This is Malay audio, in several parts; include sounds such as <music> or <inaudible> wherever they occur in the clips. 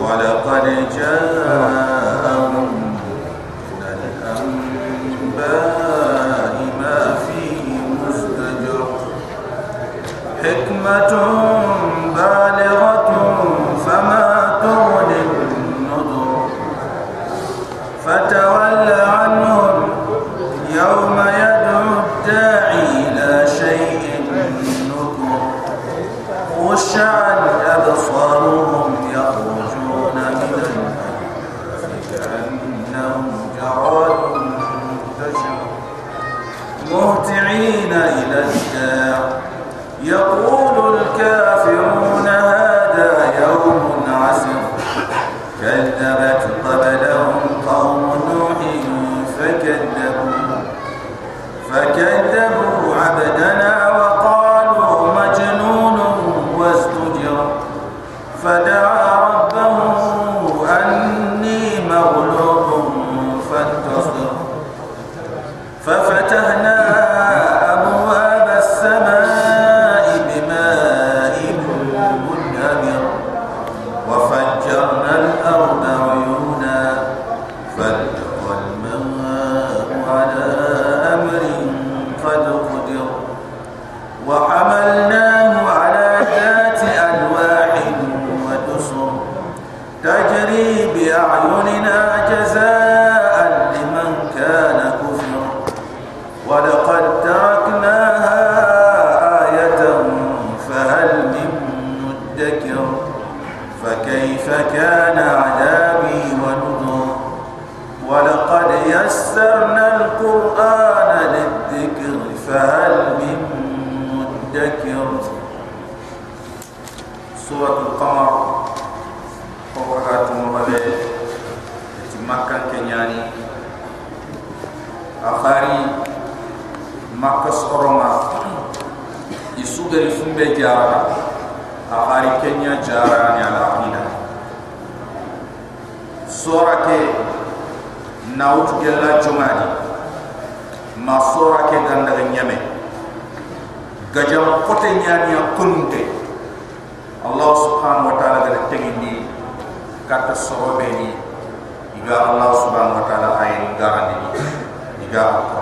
ولقد جاءهم من الأنباء ما فيه مزدجر حكمة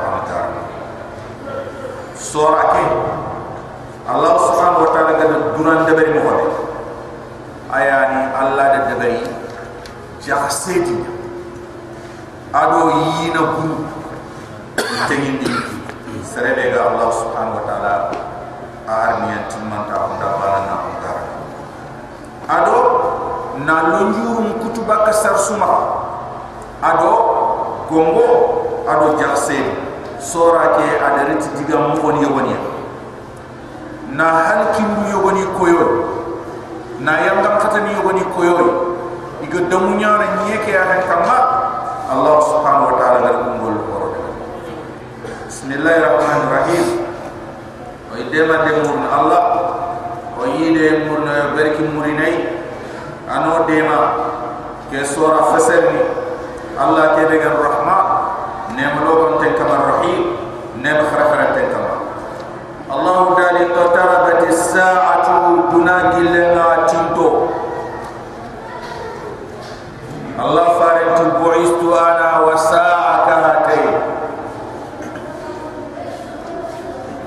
subhanahu wa ta'ala surah ke? Allah subhanahu wa ta'ala gada dunan dabari muhammad ayani Allah da dabari jahsidin ado yina bun tengin di serebe ga Allah subhanahu wa ta'ala armiya timanta onda barana onda ado na lonjurum kutuba kasar suma ado gongo ado jahsidin sora ke adariti diga mfoni yoboni. Na halkin yoboni koyo na yanga katani yoboni koyo iga damunya na nyeke ya kama Allah subhanahu wa ta'ala ngal kumbul koro Bismillahirrahmanirrahim. Wa idema de murna Allah. Wa yide murna barki murinai. Ano dema ke sura fasalni Allah ke de gar nema logon te kamar rahim nema kharakhara te kamar Allah dali qatarabat as-sa'atu dunagil la tinto Allah farin tu bu'istu ana wa sa'aka hatay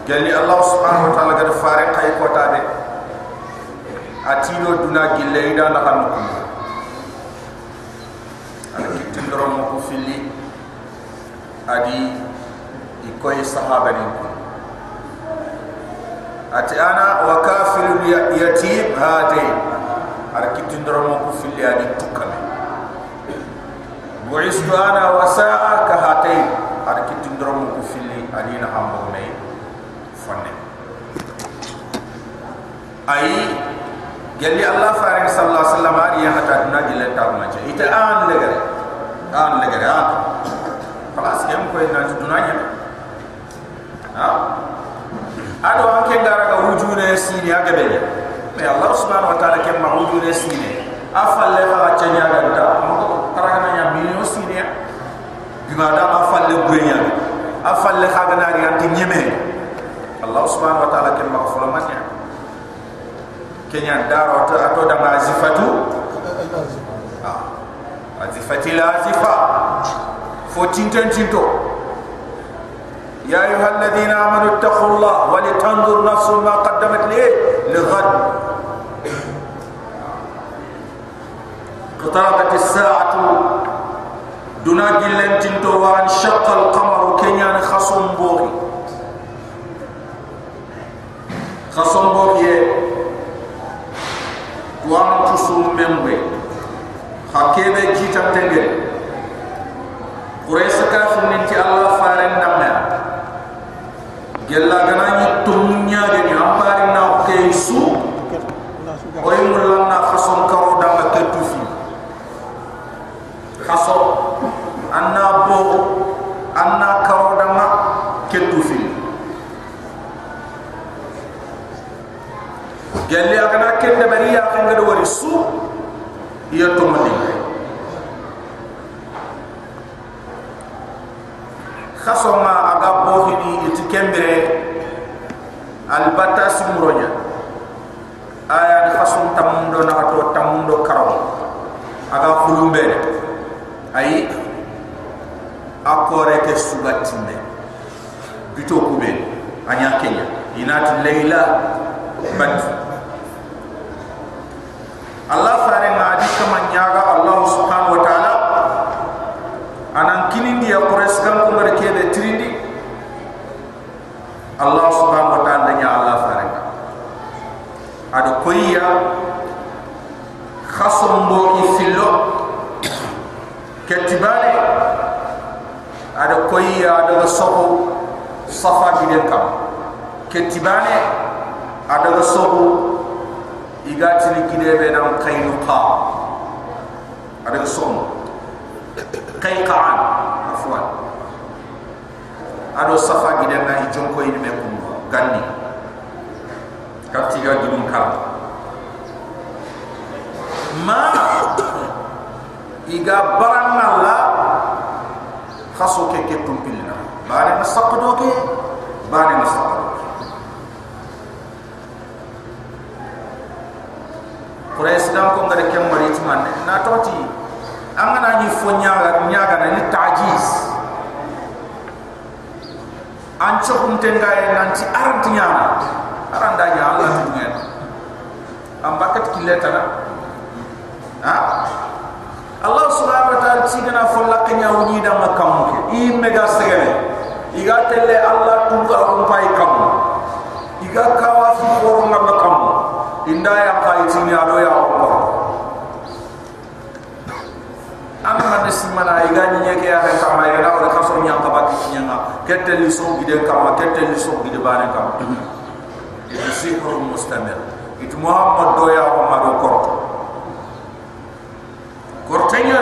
Gali Allah subhanahu wa ta'ala gad farin kay ko tabe atino duna gille ida na kan ko ala tindoro mo ko fili adi ikoy sahaba ni ati ana wa kafirul yatim hatay ala kitindoro mo ko fili adi tukame bu'istu ana wa sa'aka hatay ar kitin drum ko fili adina hambo me fonne ay gelli allah faring sallallahu alaihi wasallam ari hata duna gille ta ma je ita an legare an legare خلاص كم كوين نانت دنانيا ها أدو أن كن دارا كوجود سيني أجبني ما الله سبحانه وتعالى كم موجود سيني أفعل لها أجنيا عندا ما هو ترى كنا يا مليون سيني بما دام أفعل لبغيني أفعل لها عندا يعني نيمه الله سبحانه وتعالى كم مغفر مني كنيا دارا أتو دم عزفتو عزفتي لا عزفا fo tinten tinto يا أيها الذين آمنوا اتقوا الله ولتنظر نفس ما قدمت ليه لغد اقتربت الساعة دنا جلن تنتو وان شق القمر كنيان خصم بوغي خصم بوغي وان تسوم ممبي حكيبه جيتا تنجل leila bad allah fare ngadi kama nyaga allah subhanahu wa ta'ala. Anan kinindi ya quraish kan ko ngare kebe trindi allah subhanahu wa ta'ala nya allah fare ado koyya khasum bo ifillo ketibale. Ado koyya ado soho. Safa giden kam ketibane ado soho igatini gidebe nan kaynuqa ado soho qayqa'an afwan. Ado safa giden na ijonko ini me kum ganni kaptiga gidum kam ma iga baranna la khaso ke ke tumpilna bare na saqdo ke bare na Quraish ko ngare kem mari timan na toti angana ni fo nyaaga nyaaga na ni tajiz. Ancho kum tenga e nanti nyaama aranda nya Allah tu ngen am bakat kileta na ha? Allah subhanahu wa ta'ala sigana fo laknya wuni da makam i mega segene iga telle Allah tu ga on pai kam iga kawa fi foro ngam kam inda ya kai tini ado ya ko am man simana iga ni nyeke ya ka ma iga na ka so nya ka ba ki nya kette li so gide kam kette li so gide bane kam itu sihr mustamir itu muhammad do ya ma do korto kortenya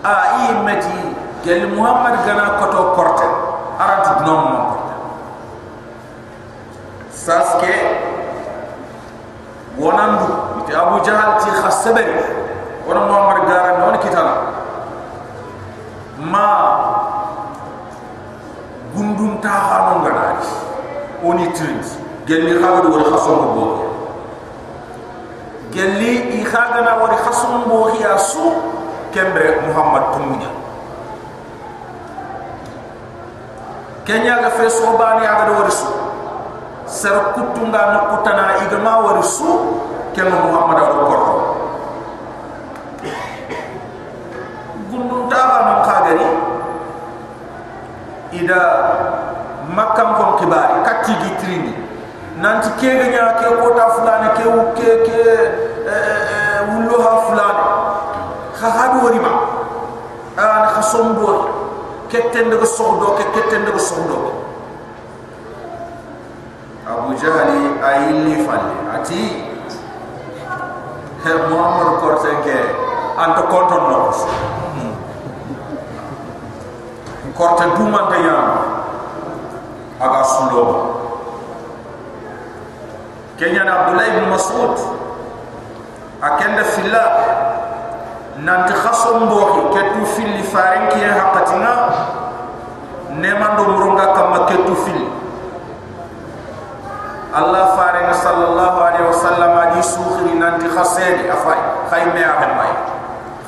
a i meti gel muhammad gana koto korte arantu dnom mo korte saske wonandu ite abu jahal ti khasabari wona muhammad gara non ma gundum ta hanu ngana oni trint gelli khagadu wala khasongo bo gelli i khagana wala khasongo bo ya su kembre muhammad tumunya kenya ga fe so bani aga do wala su ser kutunga na kutana igama wala su kembre muhammad ado korto gundum ta hanu khagari ida makam kon kibari katti gi nanti kege nya ke ko ta fulane ke u ke ke wullo ha fulane kha hadu wori ma. An khasom bo ketten de sohdo ke ketten de sohdo abu jahali ayili falle ati he muhammad kortenge anto konton no korte dumante yama aga sulo kenya na abdullah ibn mas'ud. Akenda filla nanti khasom boki ketu filli faren ki hakatina ne mando mronga kama ketu filli Allah faring sallallahu alaihi wasallam adi sukhri nanti khased afai khayme ahmai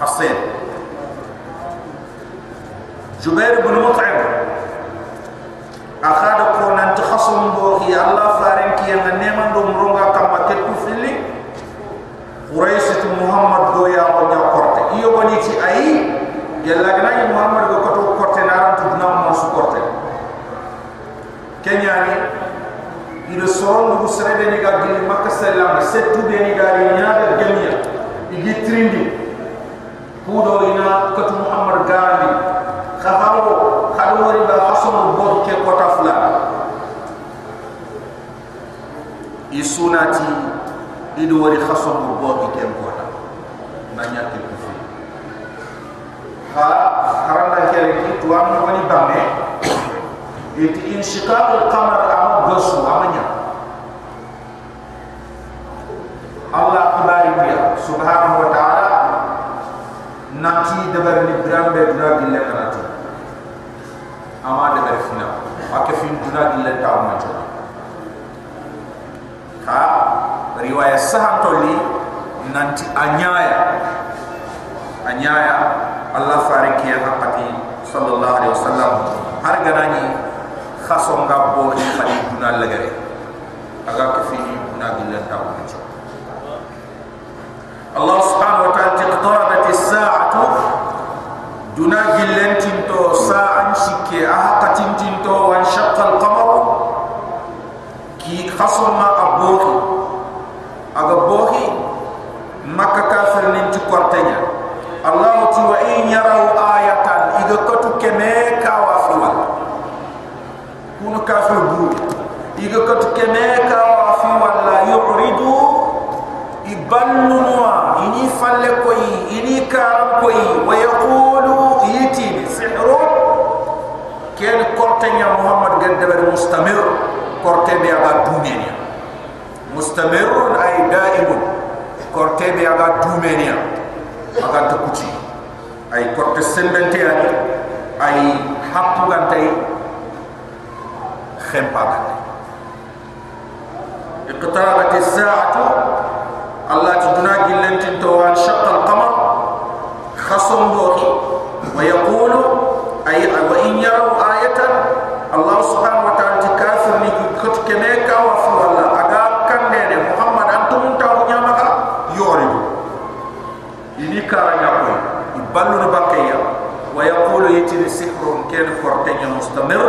khased Jubair bin Mut'im akhada ko nanti khasum bo hi Allah faring ki yang neman do mronga kamba ketu fili Quraish tu Muhammad do ya ko nya korte. Iyo bani ci ay yalla Muhammad go ko to korte naran tu na mo su korte. Kenyani ida soron du srebe ni ga gili makka sallam setu be ni ga ni nyaade gemiya igi trindi. Kudo ina katu muhammad gandi khabawo khadu wari ba hasan bo ke kota fula isunati idu wari hasan bo ke kota. Nanya ke kufi. Ha haranda kere ki tuam wani bamme iti inshiqaq al-qamar am gasu amanya Allah kibari dia subhanahu wa ta'ala nanti ni brambe duna gille kanati ama dabar fina akafin duna gille ta'amma ha riwayat saham toli nanti anyaya. Anyaya Allah fariki ya haqati sallallahu alaihi wasallam. Har ganani khasom ga bo ni khali duna lagare aga ke fi duna gilla ta ci Allah duna gillen tinto sa'an shikke aha qatin tinto wa shaqqa al-qamar ki khasom ma abohi aga bohi makka kafir nin ci kortenya. Allah ti wa in yarau ayatan iga kotu keme kawa fi wal kuno kafir buru iga kat kemeka wa fi wala yuridu ibannunwa ini falle koy ini karam koy wa yaqulu yiti sihru ken kortenya muhammad gaddabar مستمر كرتي بي ابا دومينيا مستمر اي دائم كرتي بي ابا دومينيا اغا تكوتي اي كرتي سنبنتي اي اي حقو غانتي خمبا اقتربت الساعة الله تدنا قلنت انتوا شق القمر خصم بوكي ويقولوا tawa furalla ada kande de muhammad antum tawu nyamaka yori ini kara nyako ibalu ni bakaya wa yaqulu yati sihrun kan forte nya mustamir.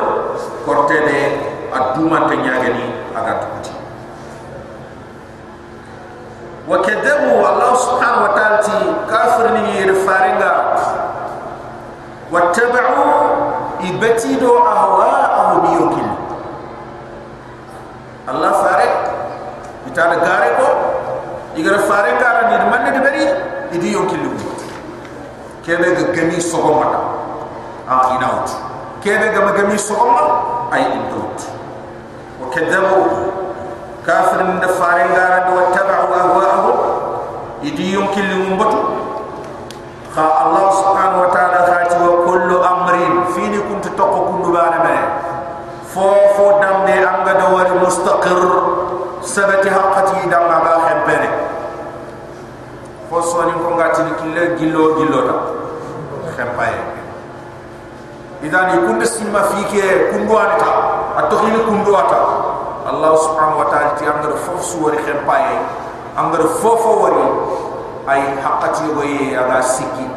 Forte de aduma te nyageni aga tukuti wa kadabu allah subhanahu wa ta'ala ti kafir ni yirfaringa wa tabu ibati do gami sogoma ah, da ah ina ut kebe gama gami sogoma ay indut wa kadabu kafir min da faren gara da wattaba'u ahwa'ahu. Idi yumkin li kha allah subhanahu wa ta'ala hati wa kullu amrin. Fini kuntu taqu kullu bana ma fo fo damde anga do wari mustaqir. Sabati haqqati dama ba khabere fo soni ko ngati kille gillo gillo tak إذن يكون السمة فيك كندوانة التخيل كندواتا الله سبحانه وتعالى أنظر فوف سوري خمبايا أنظر فوف وري أي حقتي وي أغا سيكي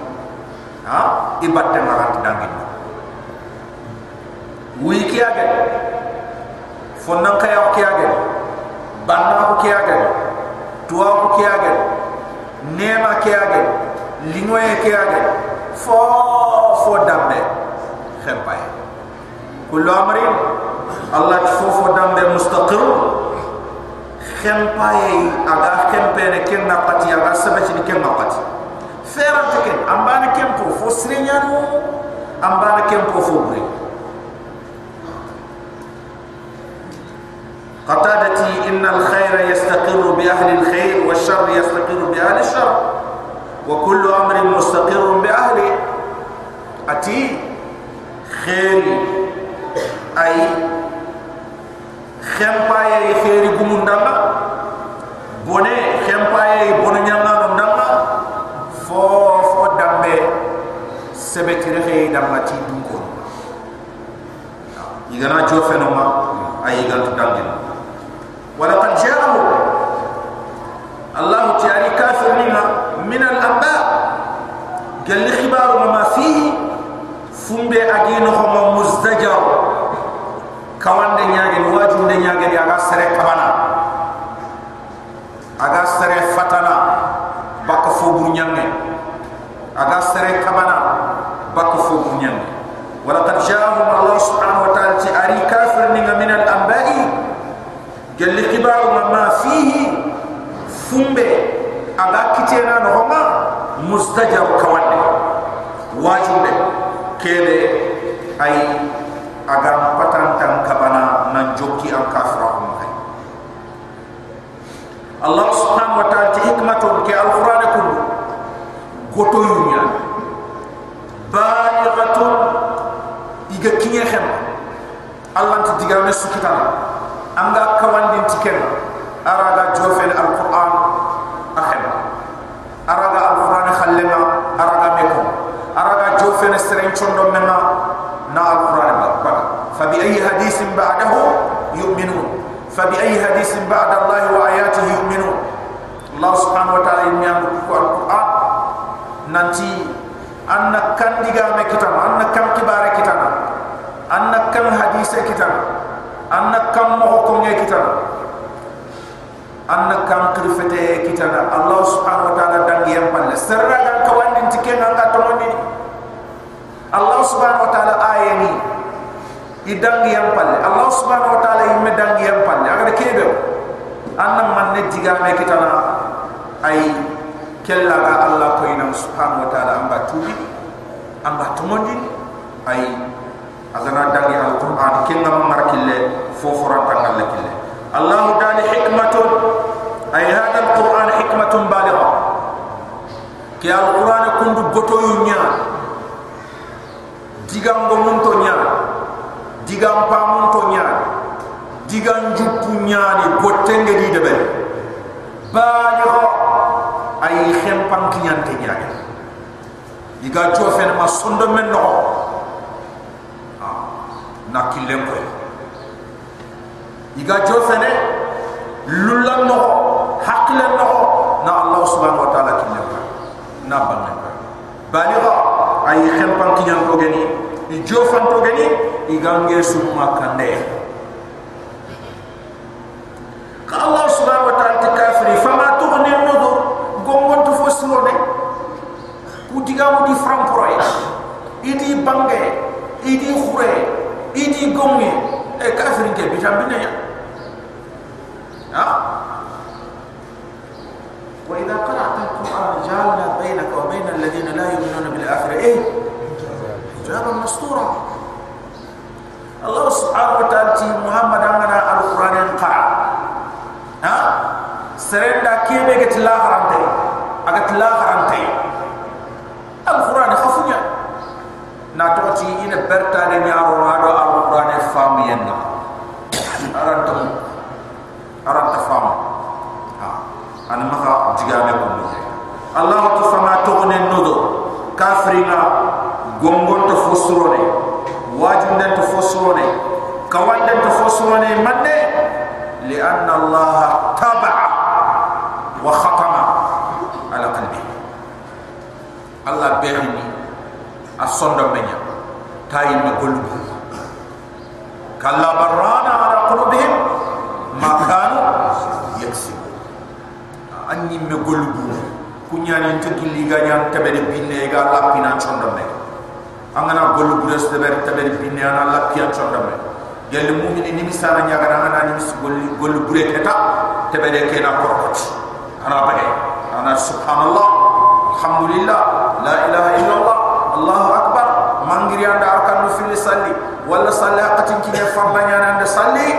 ها إبادة مرات دانجين ويكي أغل فنن كي أغكي أغل بانا أغكي أغل توا أغكي أغل نيما كي أغل لنوية كي أغل فوف ودامبه خير باي كل أمر الله تفوفو دم مستقر خم باي اغا خم بين كن نقطي اغا سبتي كن نقطي فيران تكن ام بان كن كو فسرينيانو ام بان كن كو فوبري قتادتي ان الخير يستقر باهل الخير والشر يستقر باهل الشر وكل أمر مستقر باهله اتي خيري أي خمباي أي خيري قمون دمنا بوني خمباي أي بوني نعمة نمنا فو فو دمنا سبتي رخي دمنا تي دمكون إذا جو فنوما أي إذا تدمنا ولقد جاءه الله تعالى كافر fumbe agin ho mo mustajar kawande nyaage ni waju de nyaage ni aga sare kabana. Aga sare fatana bak fu bu nyamme aga sare kabana bak fu bu wala qad allah subhanahu wa ta'ala ti ari kafir ni min al anba'i. Jalli kibar ma ma fihi. Fumbe aga kitena no ma mustajar kene ay agam patan tan kabana nan joki an kafrahum kai Allah subhanahu wa ta'ala ti hikmatun ke alquran kun goto yunya balighatun iga kinya khem Allah ti digame sukitan chondo mema na alquran ba fa bi ayi hadithin ba'dahu yu'minun. Fa bi ayi hadithin ba'da allah wa ayatihi yu'minun. Allah subhanahu wa ta'ala yimyan ko alquran. Nanti anna kan diga me kitama anna kan kibare kitama anna kan hadise kitama anna kan mo ko nge kitama anna kan krifete kitana allah subhanahu wa ta'ala dangi yam palle serra dan kawandin tike nga to moni allah subhanahu wa ta'ala ayeni idangi yam palle allah subhanahu wa ta'ala yimme dangi yam palle aga kebe anna man ne diga me kitana ay kella ga Allah ko ina subhanahu wa ta'ala amba tubi amba tumondi ay agana dangi alquran kenga mamarkille fofora tangal lekille Allah dali hikmatun. Ay hada alquran hikmatun baligha. Ki alquran kundu yunya digam go munto nya digam pa munto nya digam jupu nya ni botenge di debe baligha ay xem pan kiyan te nyaade diga jo fen ma sondo men no na kilem ko diga jo fen lulla no hakle no na allah subhanahu wa taala kilem na banne baliga ay xem pan kiyan ko geni di jo fan to geni igange summa kande ka allah subhanahu wa taala kafiri fama tughni an-nuzur gongon to foslo ne ku diga mo di francoy idi bange idi khure idi gommi e kafirin ke? Bitam bina ya? Ha wa idha qara'ta al-quran jalna bainaka wa bain alladhina la yu'minuna bil akhirah eh hijaban mastura Allah subhanahu wa ta'ala ti Muhammad amana al-quran qara ha serenda kebe get la harante agat la harante alquran khafunya na kafrina gongon to fosrone wajun den to fosrone kawan den to fosrone mande li anna allah taba'a وختم على قلبه الله بيرني الصند منيا تاي ما قلب كلا برانا على قلوبهم ما كانوا يكسبون أني ما قلب كنيا kunyani tekili ganya tebere binne ga lapina chondame angana golu gures tebere tebere binne ana lapia chondame gel mumini ni misara nya gana ana ni mis golu golu gure keta tebere ke na korot ana bade ana subhanallah alhamdulillah la ilaha illallah allah akbar. Mangiri anda arkan nu fil salli. Wala salati ki ne fambanya anda salli.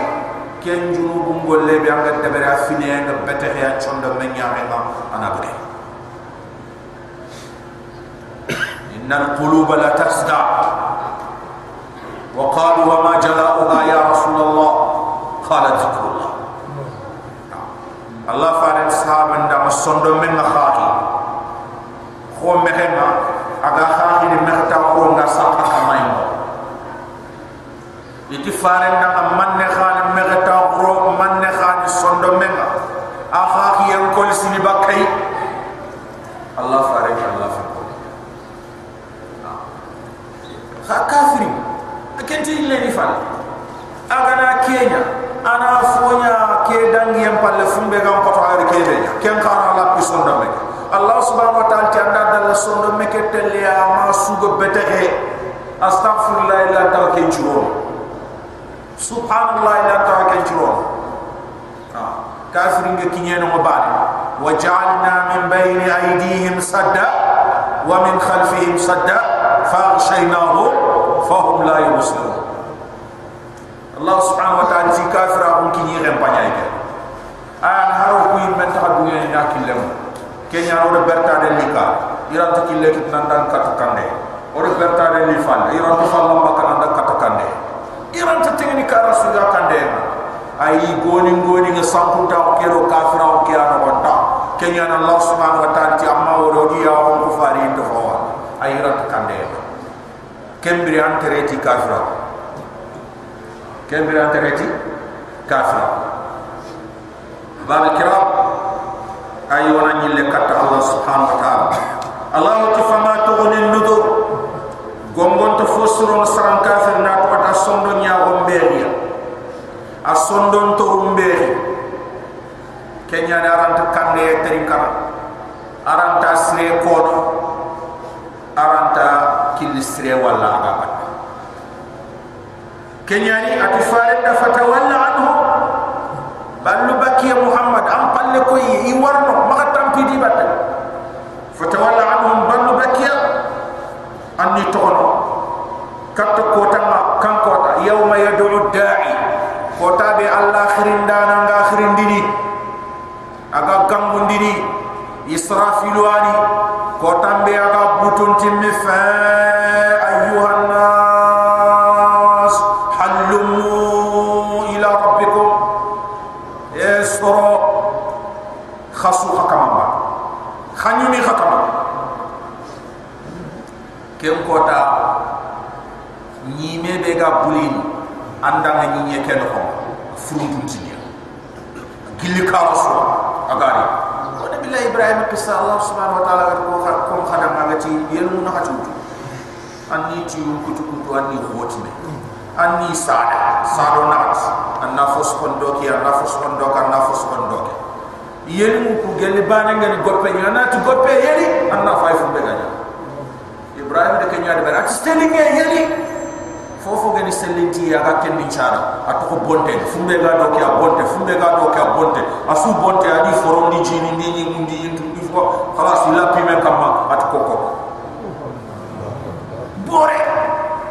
Ken bungol ngolle be anga tebere afine anga betehya chondame nya ana bade ان القلوب لا تصدع وقالوا وما جلاؤها يا رسول الله قال ذكر الله الله فارن صحابا دا مسوندو من خاطي خو مهما اغا خاطي دي مختا خو nga sakka kamay mo iti faren na manne khani megata gro palle fumbe gam pato ari kebe ken khana la pi sondo menga Allah subhanahu wa ta'ala tianda dal sondo meke telle ama sugo betehe astaghfirullah illa tawkin churo subhanallah ila tawakkal jiro kafirin ga kinye no mabani waj'alna min bayni aydihim sadda wa min khalfihim sadda faghshaynahu fahum la yubsirun Allah subhanahu wa ta'ala ti kafira on kinye ren panyay haro ku men ta dunya ni akilem kenya ro berta de lika. Ira ta kille kit nan dan katakande ro berta de li fal ira ta fal lamba kan dan katakande iran ta tingni ka rasuga kande ay goni goni nga sampunta ko kero kafira ko kiya no wonta kenya na allah subhanahu wa ta'ala ti amma woro di ya on ko fari to fawa ay iran ta kande kembri antereti kafira kembri antereti kafira bab kiram ay wona nyille katta allah subhanahu wa ta'ala. Allah tifama tughni nudur. Gombon to fosro saram kafir na to ta sondo nya gomberia a sondo to umberi kenya da ran ta kande trinkara aranta sre kono. Aranta kilisre wala aga kenya ni atifare da fata wala anhu ballu bakiya muhammad am palle koy i warno maka tampi di batte fata wala anhum ballu bakiya anni tono katta kota ma kan kota yawma yad'u da'i. Kota be allah akhirin dana nga akhirin dini. Aga gambu dini israfilu ani. Kota be aga butun timmi fa ayyuhan kem kota nyime be ga bulin anda nga nyinye ken ko furun tuntinya gilli ka rasul agari. Ko de billahi ibrahim qissa allah subhanahu wa ta'ala ko ko khada ma gati yelu na hatu anni ti kutu kutu anni hotime anni sada. Sado nat anna fos kon doki anna fos kon doka anna fos kon doki yelu ku gelli bana ngani goppe nyana tu goppe yeli anna fay be ganya ibrahim de kenya de berat stelling yeli fofo gani sellinti ya ga kendi chara atoko bonte. Fumbe ga do kya bonte. Fumbe ga do kya bonte. Asu bonte adi forom di jini ndi ni ndi intu ifo khalas ila pime kama atoko ko bore.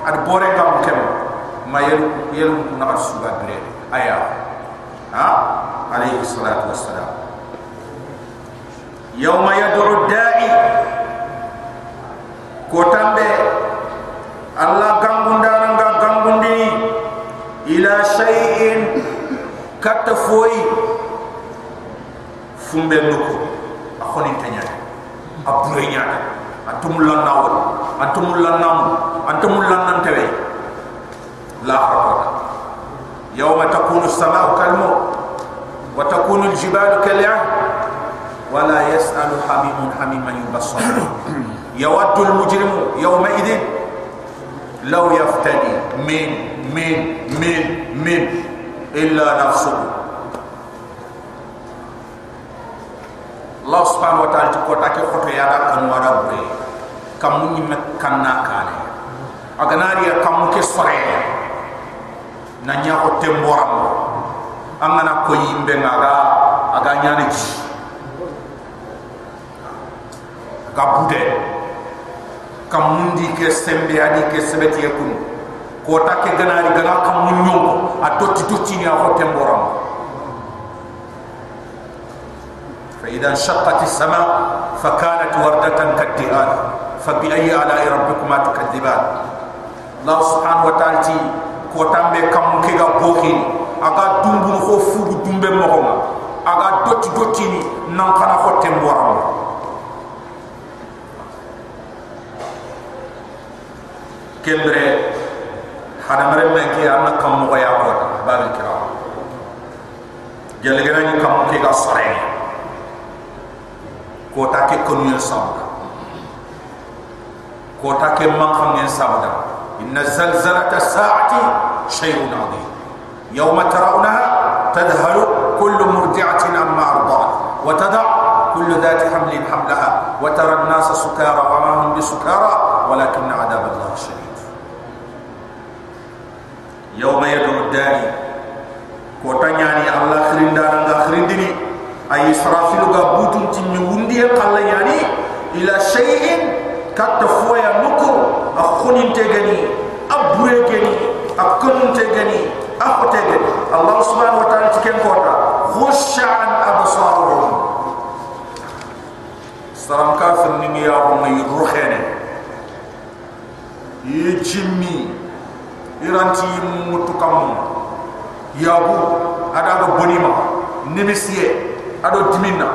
Ad bore ga mo kem ma yel yel na asu ga bre aya. Ha? Alayhi salatu wassalam. Yawma yad'u da'i katta foy fumbe nuko akhoni tanya abure nya atumul lanawul atumul lanam atumul lanan tawe la harata yawma takunu as-sama'u kalmu wa takunu al-jibalu kal'ah wa la yas'alu hamimun hamiman yubassar yawaddu al-mujrimu yawma idhin لو يفتدي Allah subhanahu wa ta'ala ti kota ke khoto ya kan wara bure kam ni me kanna kale aganari ya kam ke sore. Na nya ko tembora mo amana ko yimbe ngaga aga nyane ji ka bude. Kam mundi ke sembe ani ke sebeti yakun kota ke ganari ganaka nyongo a dotti dotti ni a ko tembora fa bi ayyi ala rabbikuma tukadiban allah subhanahu wa ta'ala ti ko tambe kam ke ga boki aga dumbu ko fugu dumbe mo aga dotti dotti ni nan kana hotem boram kembre hada mare men ke anna kam mo ya ko ba bi kira gele gele ni kam ke ga sare ko ta ke ko ni sabda ko ta ke man kham ni sabda inna zalzalata sa'ati shay'un adhim yawma tarawnaha tadhhalu kullu murdi'atin amma arda'at wa tad'a كل ذات حمل حملها وترى الناس سكارى وما هم بسكارى ولكن عذاب الله شديد يوم يدعو الداعي كوتانياني الله خرين دارن خرين ديني أي إسرافيل قابوتون تيمي وندي قال يعني إلى شيء كتفويا نكر أخون تجني أبوي جني أكون تجني أخو تجني الله سبحانه وتعالى تكن قوتا خش عن أبصارهم سلام كافر نمي يا رمي يروخين يجمي يرانتي موتو كامون يابو أدابو بنيما نمسيه ado dimina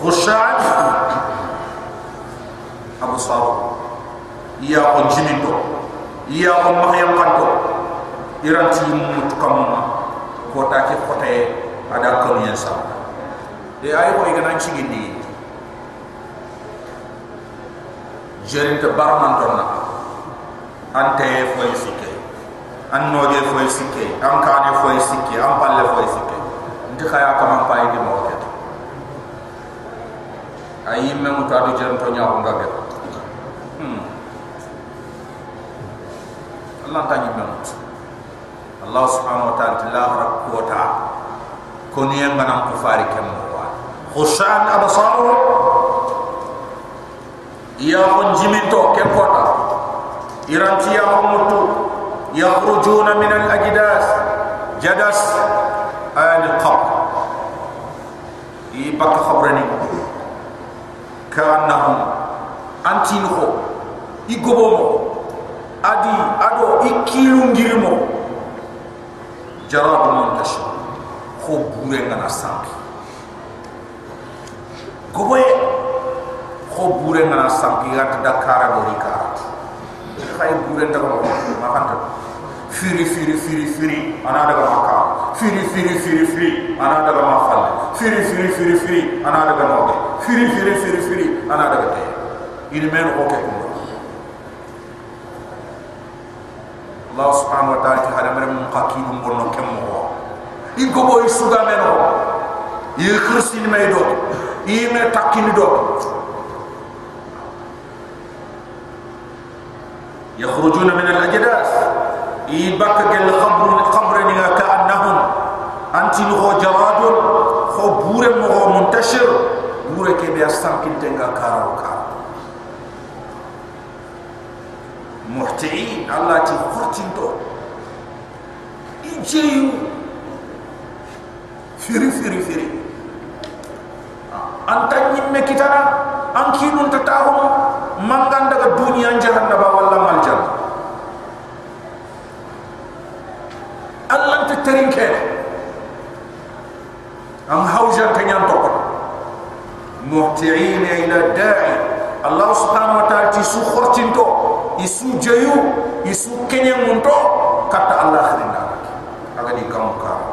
khushan abu saru iya on jimindo iya on mahyam kanto iranti ko ta ke kote ada ko yen sa de ay ko igana chigindi jerinta barman tonna ante foy sikke an noge foy sikke an kane foy sikke an palle foy sikke nti khaya kama pay di mo ket ayi memu ta do jern to nyaaw nga get hmm. Allah ta ni memu Allah subhanahu wa ta'ala la rakku ta koni en banam ko fari kem wa khushan absaru ya on jiminto kem kota iranti ya umutu yakhrujuna min al ajdas jadas. Al ibak khabrani. Kanahum antinho igobomo adi ado ikilu ngirimo jarab muntash kho bure ngana sanki. Goboye kho bure ngana sanki gat dakara do rikara khay buren daga ma ma fanta firi firi firi firi. Ana daga maka firi firi firi firi. Ana daga mafal. Firi firi firi firi. Ana daga noge firi firi firi firi. Ana daga te ini men ko ke kuma Allah subhanahu wa ta'ala hada mere mun qakidu mun no kemmo ko in ko boy suga men ko yi kristin may do yi me takini do يخرجون من الأجداث يبكى قال قبر قبر كأنهم أنت نخو جراد خو بور مغو منتشر بور كبير سامكين تنغا كارو كارو muhtiin allah ti hurtinto i jeeyu firi firi firi an tan ñimme kitana an kiinunta taahum mangan daga duniya jahannaba walla isu jayu isu kenya munto kata Allah khirinda agadi kamu kamu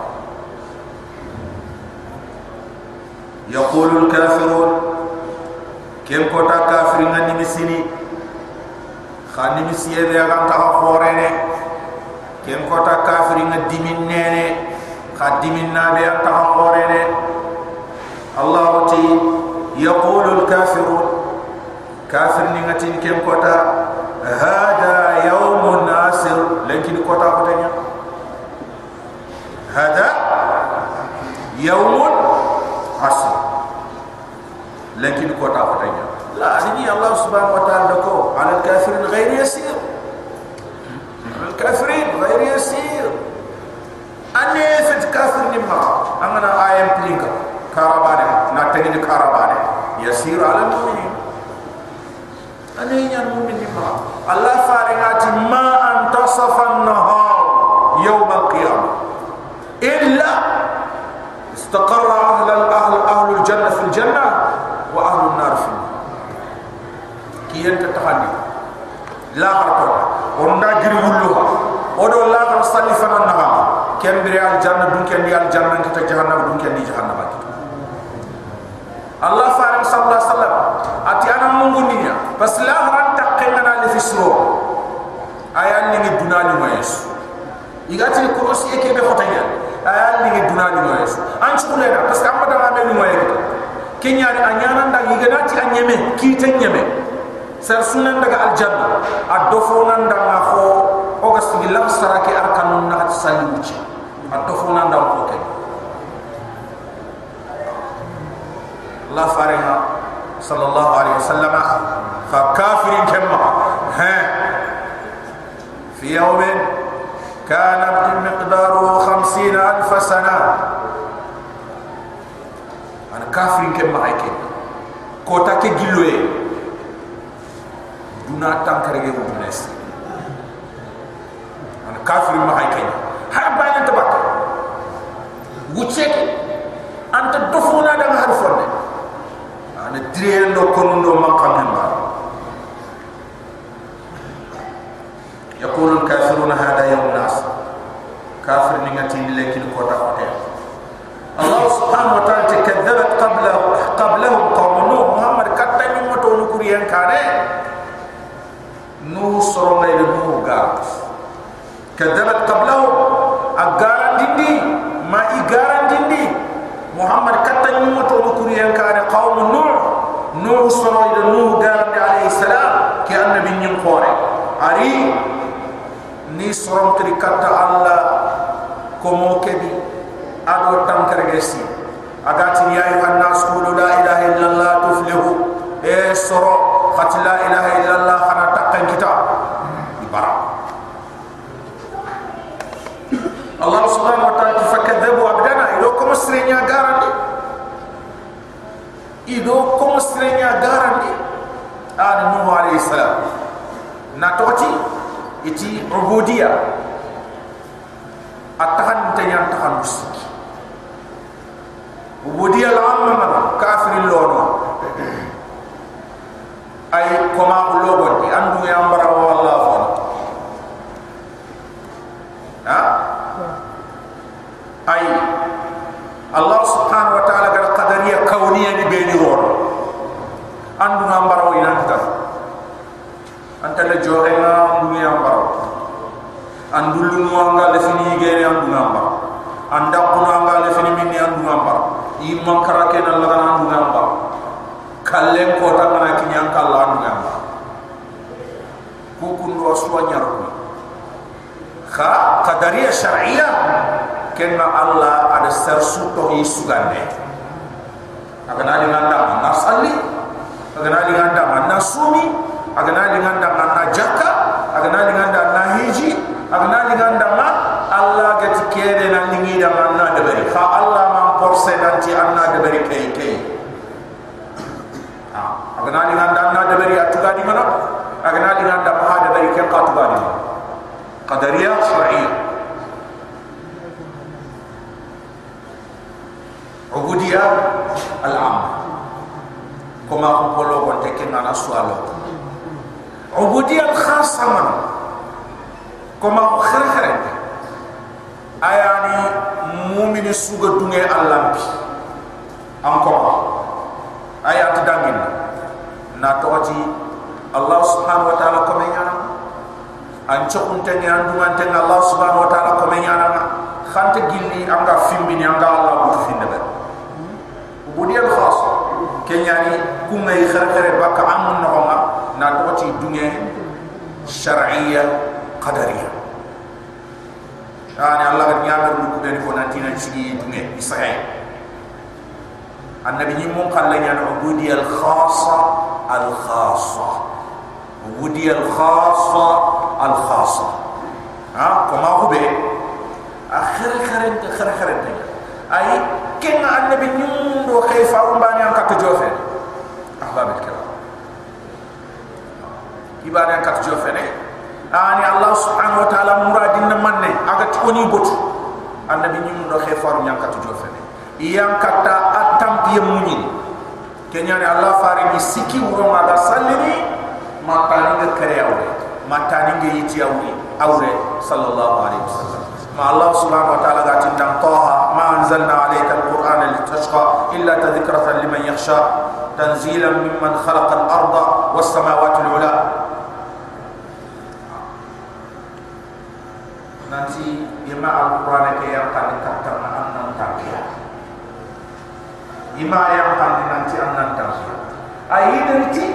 yaqulul kafirun. Kem kota kafir ngani misini khani misiye de agan ta khore ne kem kota kafir ngadi minne ne khadi minna be ta khore ne allah ti yaqulul kafirun. Kafir ni ngati kem kota هذا يوم ناصر لكن كوتا كوتا هذا يوم عصر لكن كوتا كوتا لا هذه الله سبحانه وتعالى دكو على الكافرين غير يسير الكافرين غير يسير أني يفت كافر نما أنا آيام تلينك كاربانه نتنين كاربانه يسير على المؤمنين أني ينمو من نما Allah faringati ma antasafa an-nahar yawm al-qiyamah illa istaqarra ahla al-ahl ahlul janna fil janna wa ahlun nar fil nar. Kiyanta tahani la harta onda giri wulluha. Odo la tan salli fa nan nahar ken bi al janna dun ken bi al janna ta jahannam dun ken bi jahannam Allah faring sallallahu alaihi wasallam ati anam mungundinya pas fisro ayan ni dunani ma yesu igati kurosi eke be fotanya ayan ni dunani ma yesu an chule na que amada ma be ni ma yesu kenya ni anyana nda yiganati anyeme kiten nyeme sar sunan daga aljanna adofo nan da ma kho o ga sigi lam sarake arkanun na hat sali wuci adofo nan da ko ke la faringa sallallahu alaihi wasallam. Fa kafirin kemma ha fi yawmin kana miqdaru 50000 sana. An kafirin kemma ay ke? Ko ta ke gilloye duna tankare ge ko nes an kafir ma hay kay har bayan tabak wuce anta dofuna da mana sualo ubudiyat khasa man koma khir khir ayani mumini suga dunge alampi encore ayat dangin na toji Allah subhanahu wa ta'ala komenya anco untenge andungan tenga Allah subhanahu wa ta'ala komenya khante gilli anga fimbini anga Allah kutu finnebe ubudiyat khas ngay khar khare bak am no ma na to ci dunya shar'iyya qadariyya. Yani allah ga nyamar lu ko ben ko na tina ci dunya israel. Annabi ni mon kala nyana budi al khassa al khassa budi al khassa al khassa ha ko be akhir khare khare khare ay ken annabi nyum do khayfa umbani an kat jofe ahbab alkiram ibani an kat jofe ne ani allah subhanahu wa ta'ala muradin manne aga toni botu annabi nyum do khayfa nyam kat jofe ne iyam kata atam piyam munyin kenya ni allah fare ni siki wuro ma da sallini ma tani ga kare awre matani nge yiti awri awre sallallahu alaihi wasallam ma allah subhanahu wa ta'ala ga tindan taha ma anzalna alayka alqur'ana litashqa illa tadhkiratan liman yakhsha tanzilan mimman khalaqa al-ardha was samawati al-ula nanti ima al-qur'ana ke yang kan katam annan takiya ima yang kan nanti annan takiya ayi ti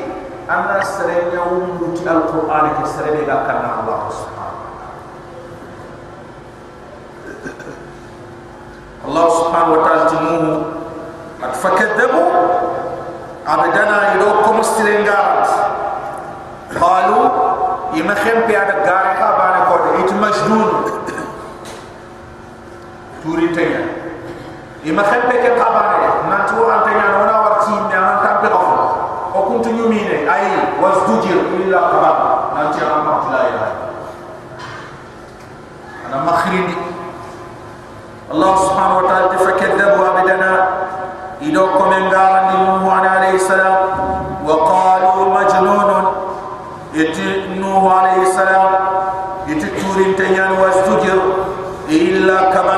anna serenya wundu ti al-qur'ana ke serenya ga kan Allah subhanahu Allah subhanahu wa ta'ala timuhu at fakadabu abdana idokum stirengat qalu ima khempi ada gare ka bana ko it majdun. Turi tanya. Ima khempe ke ka bana na tu antanya wana warti ni an tampe ko o kuntu nyumine ay wasdujir illa qabab na الله سبحانه وتعالى فكذبوا أبدنا إذا من قال عليه السلام وقالوا مجنون. نوح عليه السلام يتكتور انتيان واستجر إلا كما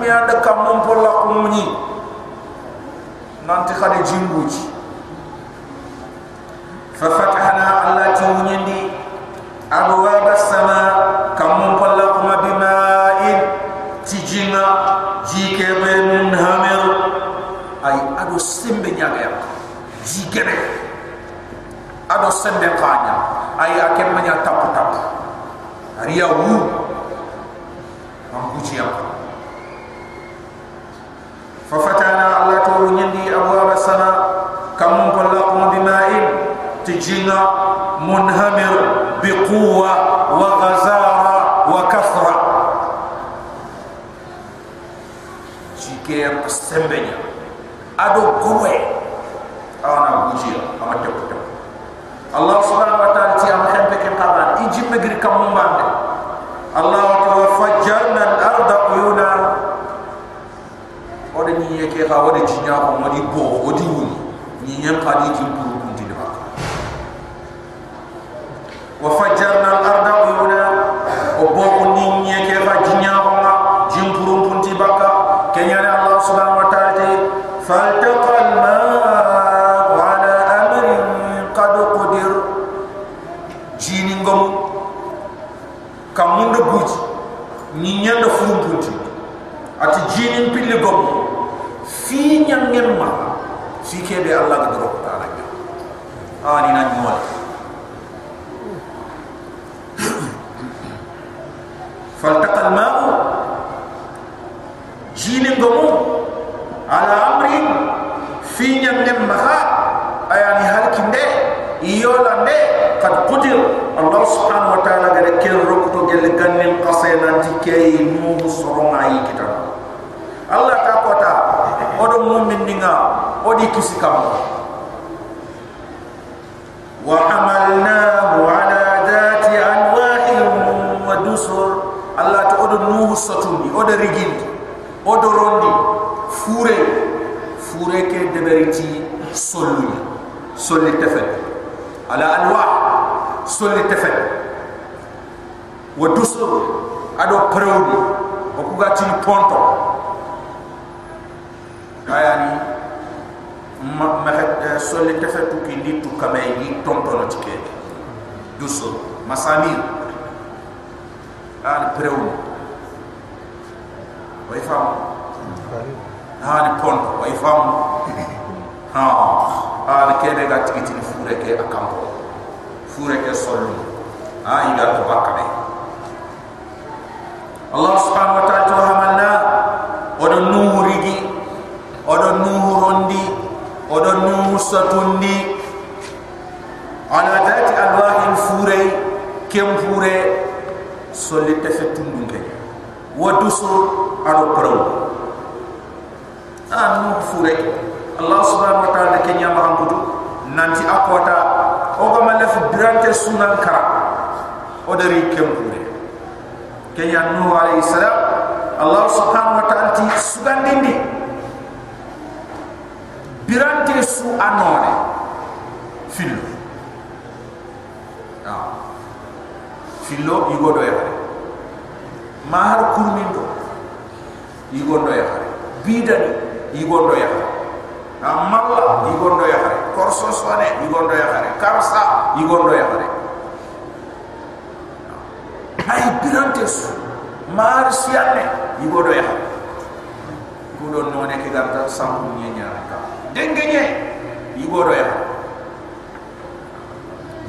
mi anda kam kumni nanti khade jimbuji fa fatahna allah ti nyindi. Abwab as-sama kam mon por la kuma bima'in tijina jike ben hamir ay ado sembe nyaga ya. Jigere ado sembe kanya ay akem manya tap tap riya wu fa fatana allah to nyindi abwab sana kam ballaqu bima'in tijina munhamir biquwa wa ghazara wa kafra jigere sembe nyaga ado gowe awana bujia ama tepp Allah subhanahu wa ta'ala ti am xempe ke qaban i jimme gir kam mo mbande Allah wa fajjarna al-arda yeke ha wode jinya ko modi bo odi wuli ni nyam khadi jim pour nanti kei nuhu sorong ayi kita. Allah tak kota Odo mumin dinga Odi kisi kamu. Wa hamalnahu ala dati anwahim Wa dusur. Allah tak odo nuhu satumi Odo rigin Odo rondi Fure. Fure ke deberiti Soluni Soli tefet. Ala anwah Soli tefet. Wa Wa dusur ado prewdi o ku gati ponto ayani ma ma eh, solli tefet ki litu kamay ni tonto no tike dusur masamir an prewu way fam han pon way fam <laughs> ha an kebe ga tikiti fure ke akampo. Fure ke solu. Ha iga to bakabe Allah subhanahu wa ta'ala to hamanna odo nuhu rigi odo nuhu rondi odo nuhu satundi ala dati alwahin fure kem fure solli tefe tundun ke wa dusu ado pro an mu fure allah subhanahu wa ta'ala ke nyama han budu nanti akota o ga ma lef durante sunan kara o dari kem fure ke nya nu alayhi salam allah subhanahu wa ta'ala ti sugandindi birante su anone fillo ah fillo igodo ya mahar kurmindo igodo ya bidani igodo ya amalla igodo ya korso sone igodo ya karsa igodo ya ay birantes mar siane igodo ya. Kudo none ke garta samu nyenya ka dengenye igodo ya.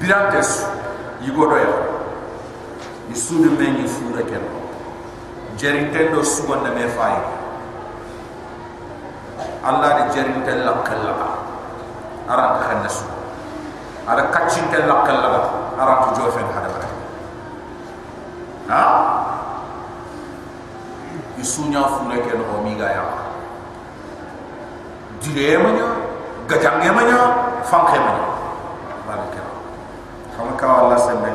Birantes igodo ya. Ni sudu men ni fure ken jerin ten do sugon na me fay allah de jerin ten la kala ara ka xana su ara kacin ten la kala ara ko jofen hada bara ha? Isunya fule ke no mi ga ya dilema nya ga jange ma nya fanke ma nya kama ka wala sembe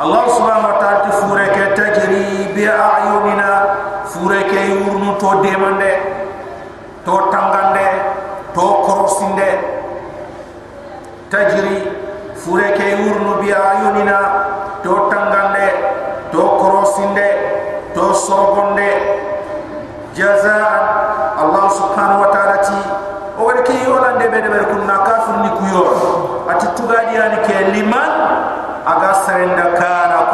Allah subhanahu wa ta'ala ti fure ke tajri bi a'yunina fure ke yurnu to demande to tangande to korosinde tajri fure ke yurnu bi a'yunina to tangande to korosinde, to sorogonde jaza allah subhanahu wa ta'ala ti o wadi ke yolande be de kunna kafir ni ku yor ati tugadi ani ke liman aga serenda kara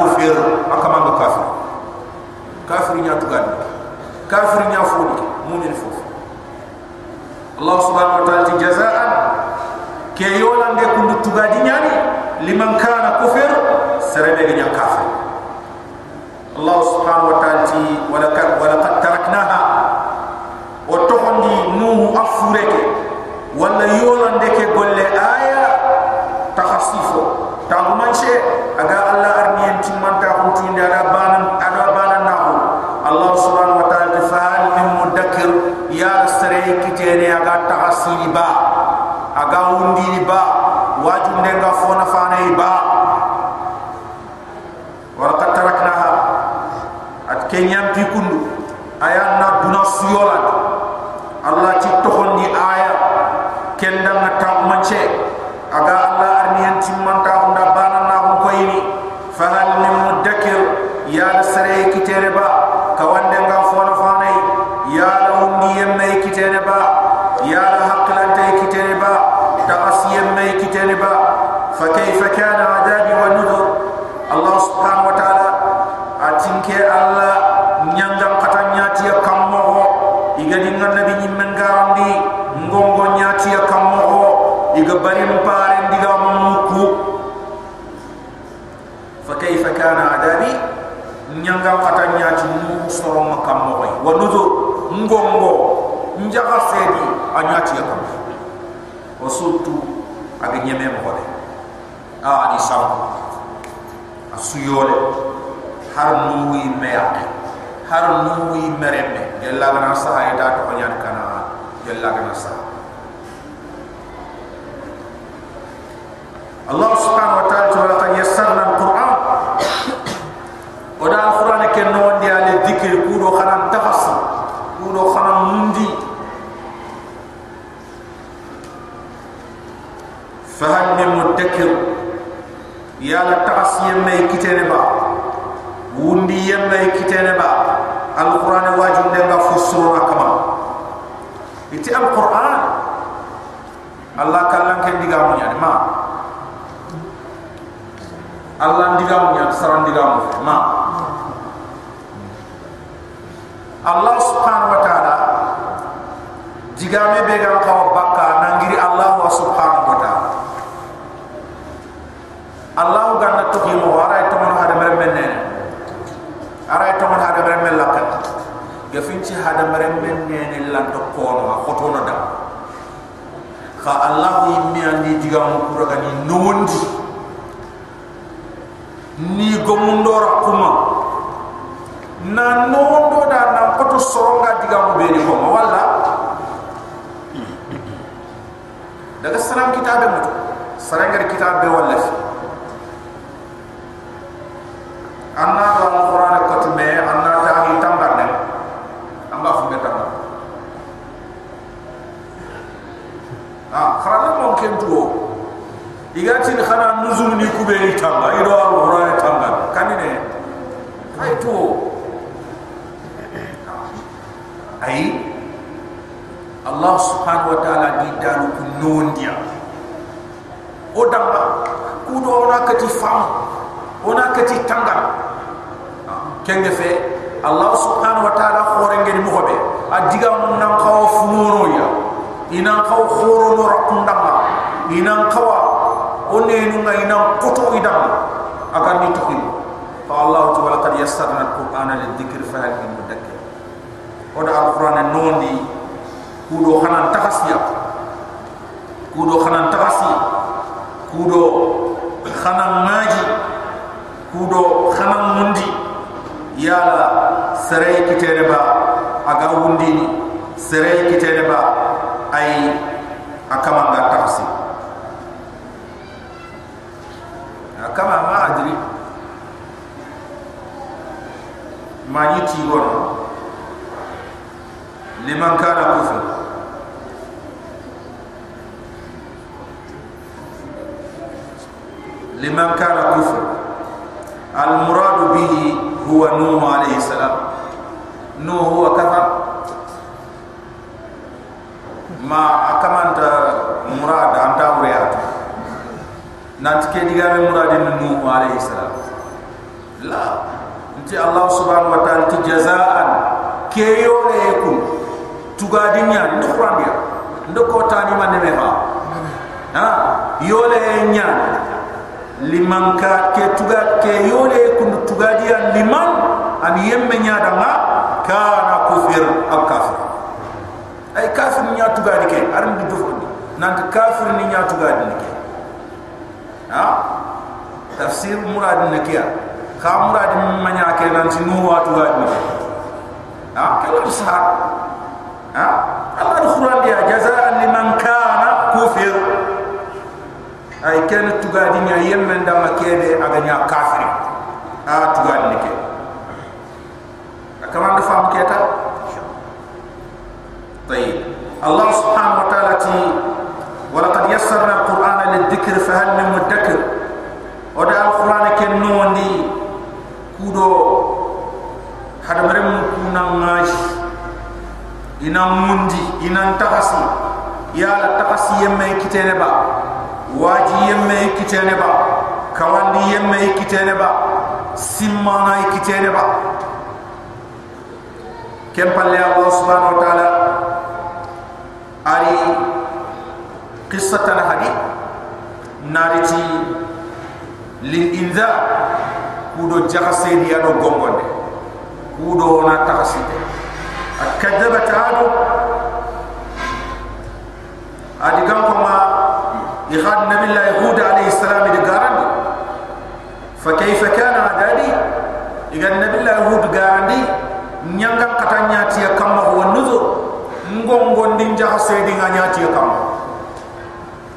anyati ya kam o sultu aga nyeme mo hore a adi saw. Asuyole. Har nuwi meya har nuwi mereme gella gana sa ay kana. Gella gana Allah subhanahu wa ta'ala qad yassarna al-Qur'an oda alquran ke no ndi ale dikir kudo khanan tafas kudo khanan mundi fahal min mudakkir tafas yemme kitene ba. Wundi yemme kitene ba. Alquran wajib de nga fusura kama iti alquran. Allah kallan ke diga mu nyani ma. Allah diga mu nyani saran diga ma. Allah subhanahu wa ta'ala jigame be ga bakka nangiri Allah subhanahu wa ta'ala Allah ganna to ki mo wara to mon hada mere menne ara to mon hada mere mella ka finci hada mere menne lan to ko no ko to no da ka Allah yimmi andi jigam ko ga ni nondi ni gomundora kuma na nondo da na koto soronga diga mo beni ko ma daga salam kitabe mo sarangar kitabe wala fi anna do alquran ko to me anna ta hi tambar ne amba fu be tambar ah khara mo ken tuo igati ni khana nuzum ni kubeni tamba ido alquran tamba kanine ay tuo ay Allah subhanahu wa ta'ala di dalu ku nondia o damba ku do ona kati fam ona kati tanga. Kenge fe Allah subhanahu wa ta'ala khore ngeni mo hobe adiga mun nan funono ya. Ina kaw khoro no rakundama ina kawa onne nu ngai na koto idam agar ni tukin fa Allah ta'ala qad yassarna al-qur'ana lidhikr fa hal min mudakkir. Oda alquran nondi kudo hanan takasiya kudo hanan takasi kudo hanan maji kudo hanan mundi. Yala serai kitere ba aga wundi ni. Serai kitere ba ay akama ga takasi akama ma adri ma yiti wono لمن كان كفر لمن كان كفر المراد به هو نوح عليه السلام نوح هو كفر ما كمان مراد أنت أوريات نانت كديغا مراد نوح عليه السلام لا ti Allah subhanahu wa ta'ala ti jazaan. Ke yore yekum tuga dinya ndo kurambia ndo kota ni mande meha ha? ha? Yore nya liman ka ke tuga ke yore yekum tuga liman an yemme nya da kana kufir ak kafir. Ay kafir nya tuga dike arim di dufundi nanti kafir ni nya tuga dike ha? Tafsir muradin nakiya ha ka murad manya ke nan sinu wa tugadi ha kala sa ha Allah al-Quran dia jazaan liman kana kufir ay ken tugadi nya yemmen da makebe aganya kafir ha tugadi ke kama da fam keta طيب الله سبحانه وتعالى تي ولقد يسرنا القرآن للذكر فهل من مدكر ودا القرآن كن نوندي kudo. Hadamaremu kuna ngaji ina mundi ina takasi ya la takasi yemme ikitene ba waji yemme ikitene ba kawandi yemme ikitene ba simmana ikitene ba. Kempalle Allah subhanahu wa ta'ala ari qissatan hadith nariti li inzar kudo jaxase di ado gongonde kudo na taxasite akadabat adu adi gam ko ma ihad nabi allah hud alayhi salam di garandi fa kayfa kana adadi? Igan nabi allah hud garandi nyanga katanya ti kamma wa nuzur ngongo ndin jaxase di nganya ti kamma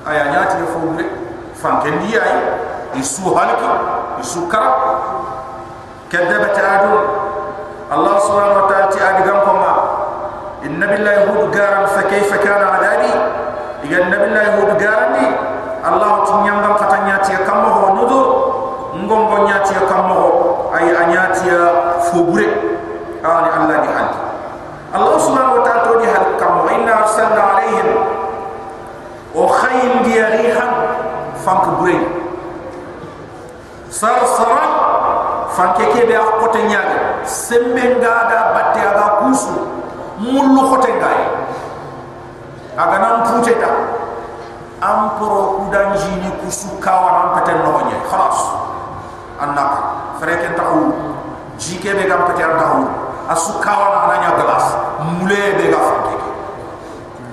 aya nyati fo bure fanken di ay isu halki isu kara kadabat adu الله سبحانه وتعالى أدقام كما النبي الله يهود قارن فكيف كان عذابي إذا النبي الله يهود قارن الله تنيانغم فتنياتي كما هو نذر نغم بنياتي كما هو أي أنياتي فبري آني الله دي حالك الله سبحانه وتعالى تودي حالك كما إنا أرسلنا عليهم وخيل دي ريحا فانك sar sara fanke ke be akote nyaage sembe ngada batte aga kusu mulu khote ngaye aga nan pute ta amporo kudan jini kusu kawa nan pete nohonye. Khalas. Annaka freke tahu. Jike be gam pete tahu. Asu kawa nan ananya gelas mule be ga fanke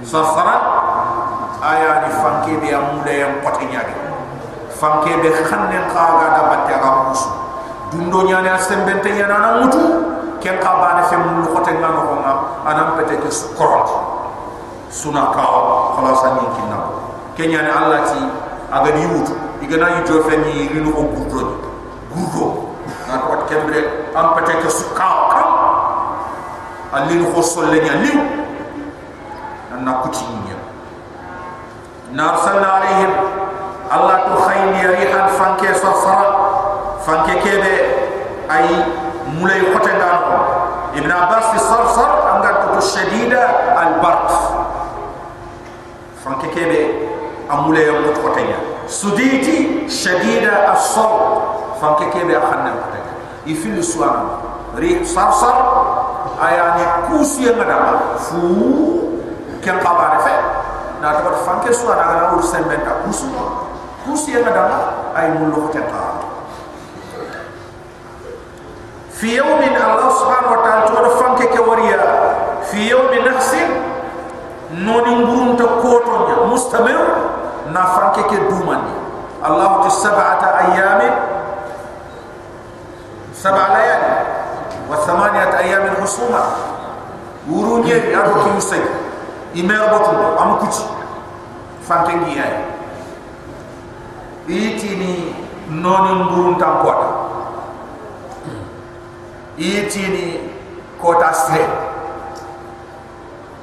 sar sara aya ni fanke be amule yang pote nyaage fanke be khannen khaga da batte aga kusu dundo nyane asembente yana na mutu. Ken ka bana fe mun ko te ngano ko nga anam pete ke korot suna ka khalas ani kinna ken nyane allah ti aga di mutu. Igana yi jofe ni rinu ko gurdo gurdo na ko kembre am pete ke suka kam alin ko solle nya liw na kuti nya nar sallallahu alaihim allah tu khayni rihan fanke safara fanke kebe ay mulay khote dano ibn abbas fi sarsar anga to shadida al barq fanke kebe amulay am khote nya suditi shadida as saw fanke kebe akhanna khote ifil suwana ri sarsar ayani kusi ngada fu ken qabare fe na to fanke suwana ngana ur sembenta kusu ngada ay mulu khote qara في يوم الله سبحانه وتعالى تقول فانك كوريا في يوم نحس نوني نبرون تكوتون مستمر نفانك كدومان الله تسبعة أيام سبع ليالي وثمانية أيام حصومة وروني أبو كيوسي إمير بطل أم كتي فانك iti ni nonin burun tan kota iti ni kota sire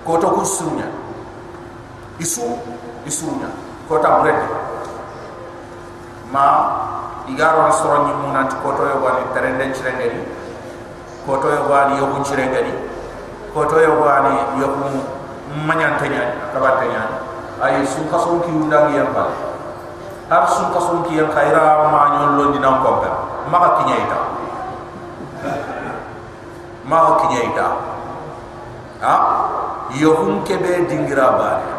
kota kusunya. Isu isunya. Kota bread. Ma igaro ni soro ni munat kota yo wani terende chirengeri kota yo wani yo chirengeri kota yo wali yo manyantenya kabatenya ayi su kasonki undangi yang balik har sun kason ki yang khaira ma nyon lo dinam kompa maka kinyaita. Ma ho kinya ita ha? Yo hun kebe dingira bare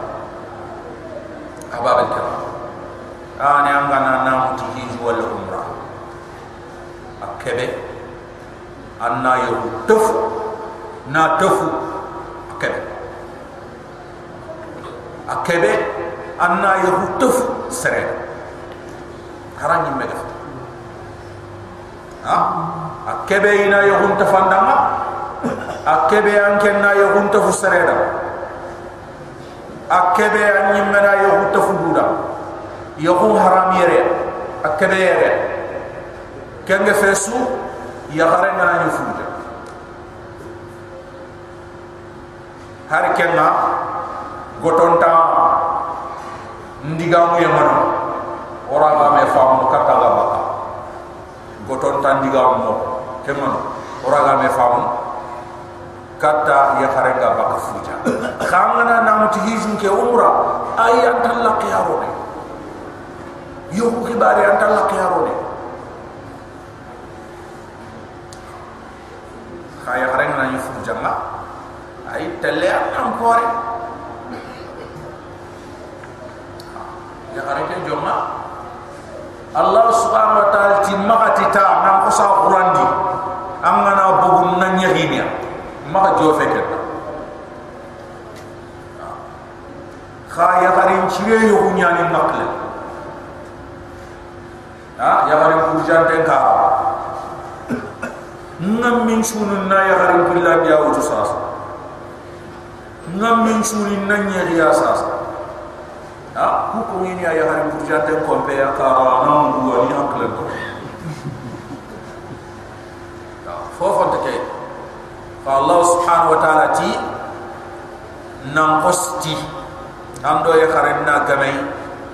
ababal kama ani anga na na muti hiju wal umra. Akebe anna yo tofu na tofu akebe akebe anna yo tofu sere harangi mega ha? Akebe ina yo hun tafandama akebe anken na yo hunta fu sereda akebe anyi mena yo hunta fu duda yo hu haram yere akebe yere kenge fesu ya hare na nyu futa har kenna gotonta ndigamu ye orang ramai faham kata gaba goton tandiga mo kemon orang ramai faham. Kata ya harenga baka fuja. Khangana na mutihizm ke umra ay antalla qiyarone yo ki bare antalla qiyarone khaya harenga na yufuja ma ay telle antam kore ya harenga jomma Allah subhanahu wa ta'ala ti makati ta na ko sa qur'an di na nyahinya maka jo feke kha ya garin chire yo hunyani makle. Ha ya garin kurjan den ka. Ngam min sunun na ya garin billah ya wutu sas ngam min sunin na nyahiya sas ha ah ku ko ngini ya har bu jatte ko be ya ka na ah, mu wa ni hakle to ta ah, fo fo te fa allah subhanahu wa taala ti na qosti am do ya har na gamai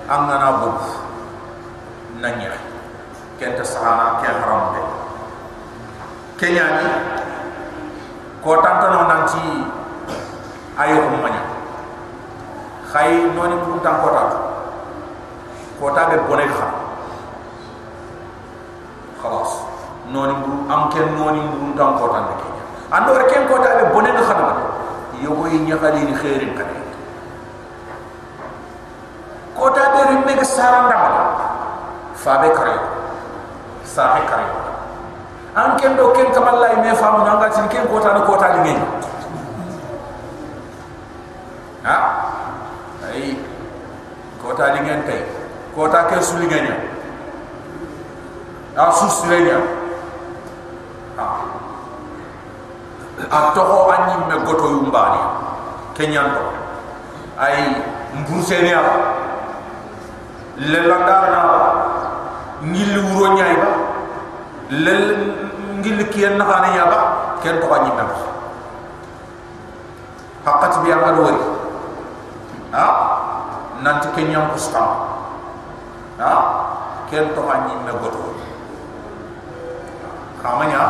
am na bu na nya ken sahana ken haram be kenya ni ko tantano nan ti ayo ko manya khay noni bu tan ko ta ko ta be boné kha khalas. Noni bu am ken noni bu tan ko tan de kenya ando re ken ko ta be boné kha na yogo yi nyakhali ni khairin kadi kota be rimme ke saranda fa be kare sa he kare an ken do ken kamal lay me famu nanga tin ken kota no kota li ngi ha ay kota li ngi tay kota ke su li ngi a su su li ngi ha. A to ho anyi me goto yumbani kenyan to ay mbursenia lela darna ngil wuro nyaay ba lel ngil kiyen na ya. Ba ken to xani ba haqqat bi amal wari ha nanti kenyang kusta ha ken to ha ni me godo kamanya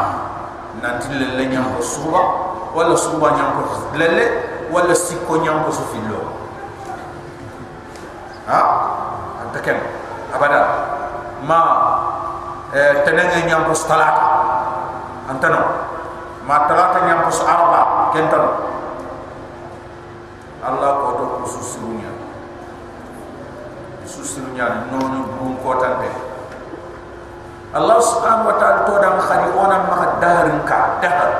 nanti lele nyang kusuba wala suba nyang kus lele wala sikko nyang kus fillo ha anta ken abada ma eh, tenenge nyang kus talata anta ma talata nyang kus arba ken Allah ko to ko susirunya susirunya non non ko Allah subhanahu wa ta'ala to dan khari onam ma darin ka dahar.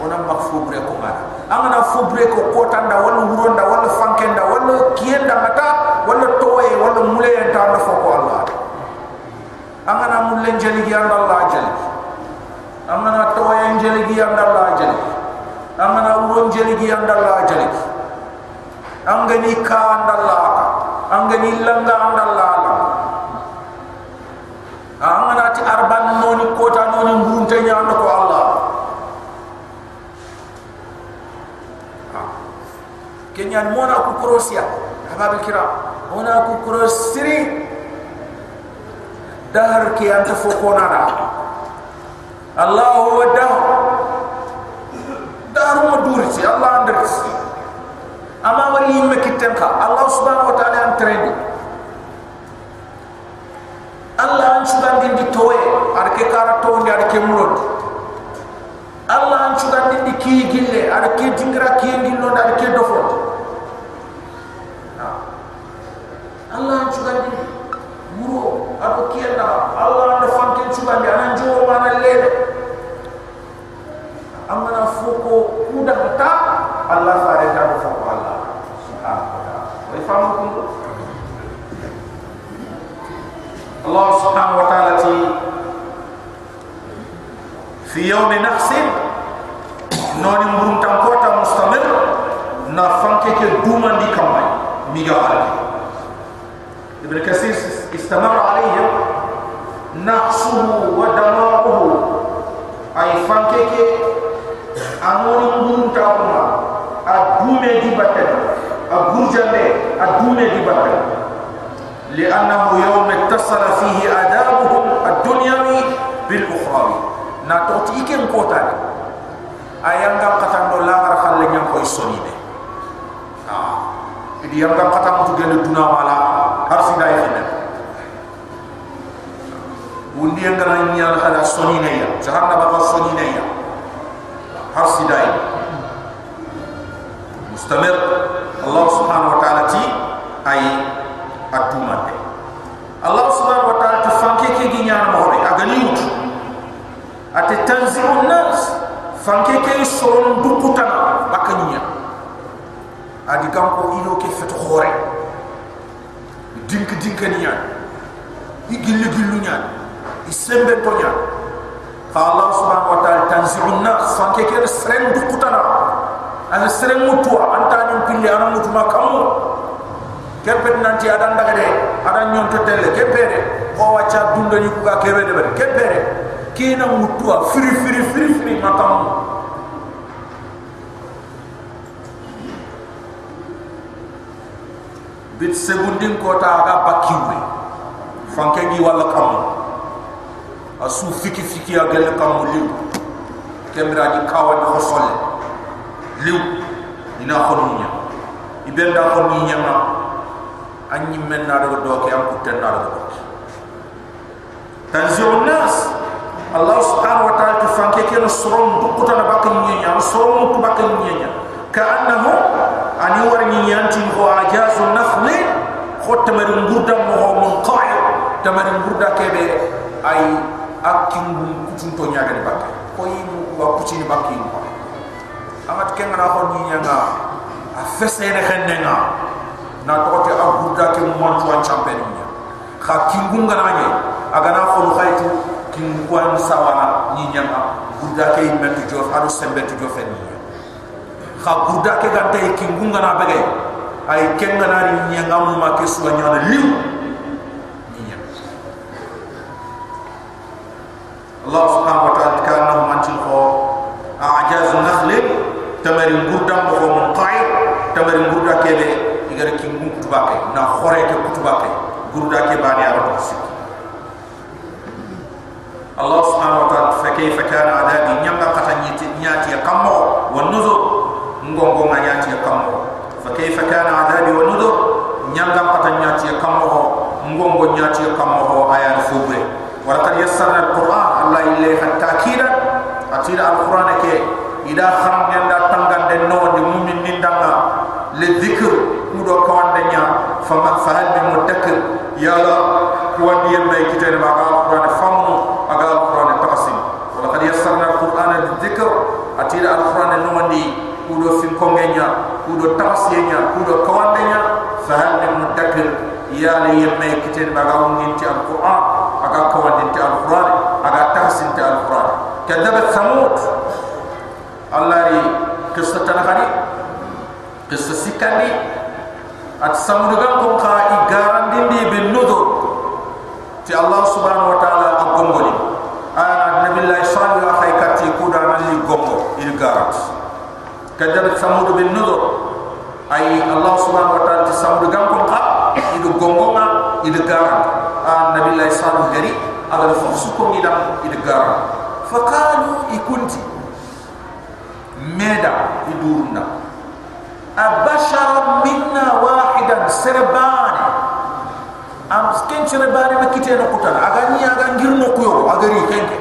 Onam ma fubre ko ma amana fubre ko ko tanda wala huronda wala fankenda wala kienda mata wala toye wala mule ta tanda foko Allah. Amana mulen jeli gi Allah jeli. Amana toye jeli gi Allah jeli. Amana uron jeli gi Allah jeli angani ka andalla angani langa andalla la angana ti arban noni kota noni ngunte nyando ko allah. Ha. Kenyan mona ku krosia. Habab kiram mona ku krosiri. Dahar ki anta fokona da allah huwa dahar dahar mo durisi allah andersi amma wali yimme kitten ka allah subhanahu wa ta'ala an trendi allah an chugandi di towe ke kara to ndi ke murod allah an chugandi di ki gille ke dingra ki ngillo ndi ke dofo. Allah an chugandi muro arke kiyalla allah an fanke chugandi an jowo mana lele amana foko kuda ta Allah fare ta ko foko Allah subhanahu wa ta'ala ko Allah subhanahu wa ta'ala ti fi yawmi nahsin noni murum tam ko ta mustamir na fanke ke duman di kamay mi ga hal ibn kasir istamar alayhim nahsuhu wa damahu ay fanke ke نقصه ودماره أي فانكيك أمون نقول تاهما أدومي دي بطن أبرجمي أدومي دي بطن لأنه يوم اتصل فيه آدابهم الدنيوي بالأخروي ناتوتي إيكين كوتاني أيام قام قتان دو لا غرخل لن ينكو يسوني دي idi yang ka kata mutu gele duna wala har si dai fina undi yang kana nyal khala soni ne ya jahanna ba soni ne ya har si dai mustamir Allah subhanahu wa ta'ala ti ay aduma de Allah subhanahu wa ta'ala ti fanke ke gi nyaan mo re agani ut ate tanzi'un nas fanke ke Allah subhanahu wa ta'ala tanzi'un nas fanke ke seren dukutana ana seren mutua antani pille ana mutu makamu kepet nanti ada ndaga de ada nyon to tele kepere ko wacha dunda ni ku ga kebe de kepere kina mutua firi firi firi firi makamu bit segundin ko ta ga bakiwe fanke gi wala kam asu fiki fiki ya gel kam liw kemra di kawa di khosole liw ina khonunya ibenda khonunya ma anyi men na daga doke am kutten na doke tanzi'un nas Allah subhanahu wa ta'ala fanke ke no sorom bukuta na bakin nyenya no sorom tu bakin nyenya ka annahu ani war ni yanti ho ajazu nakhli khot tamari ngurda mo ho mon qa'i tamari ngurda kebe ay akin bum kutun to nyaga ni bakke koy mu wa kucini bakke ni amat ken na ho ni nyanga a fesse ne khennenga na to te a gurda ke mo tuan champion ni. Kha kingunga na nye aga na kholu khaytu kingwan sawana ni nyanga gurda ke metu jof adu sembe tu jof ni. Kha gurda ke gante kingunga na bege ay kenga na ni nyanga mu ma ke suwa nyana liu Allah subhanahu wa ta'ala kana mantin kho a'jaz nakhl tamari ko mon qai tamari gurda ke be igara kingun kutubake na khore ke kutubake gurda ke bani arab sik Allah subhanahu wa ta'ala fa kayfa kana adabi nyanga kata nyiti nyati kammo wa nuzur ngongo nganyati kammo fa kayfa kana adabi wa nuzur nyanga kata nyati kammo ngongo nyati kammo ayan fubre wa laqad yassarna alquran Allah ilayha ta'kida. Atira alquran ke? Ida kham nyanda tangan den no di mumin nindanga le dhikr kudo kawande nya fa fa hal bi mudakkir yala kuwandi yemma kitene ba alquran famu aga alquran taqsim wala qad yassarna alquran lidhikr atira alquran nomandi kudo fin kongenya kudo taqsiyenya kudo kawandenya fa hal min li kiten baga nginti alquran aga aga taqsinti alquran. Kadabat thamud. Allari qissatan khadi qissa sikandi at samudugan ko ka igarandindi bin nudur ti allah subhanahu wa ta'ala agongoni ana nabillahi sallallahu alaihi kati kuda nali gongo il garat kadab samud bin nudur ay allah subhanahu wa ta'ala ti samud gam ko ka idu gongo ma idu garat an nabillahi sallallahu alaihi aga fofu ko ngidam idu garat faqalu ikunti. Meda idurna abashara minna wahidan serbani am sken serbani ma kite no kutan. Aga ni aga ngirno ko yo aga kenke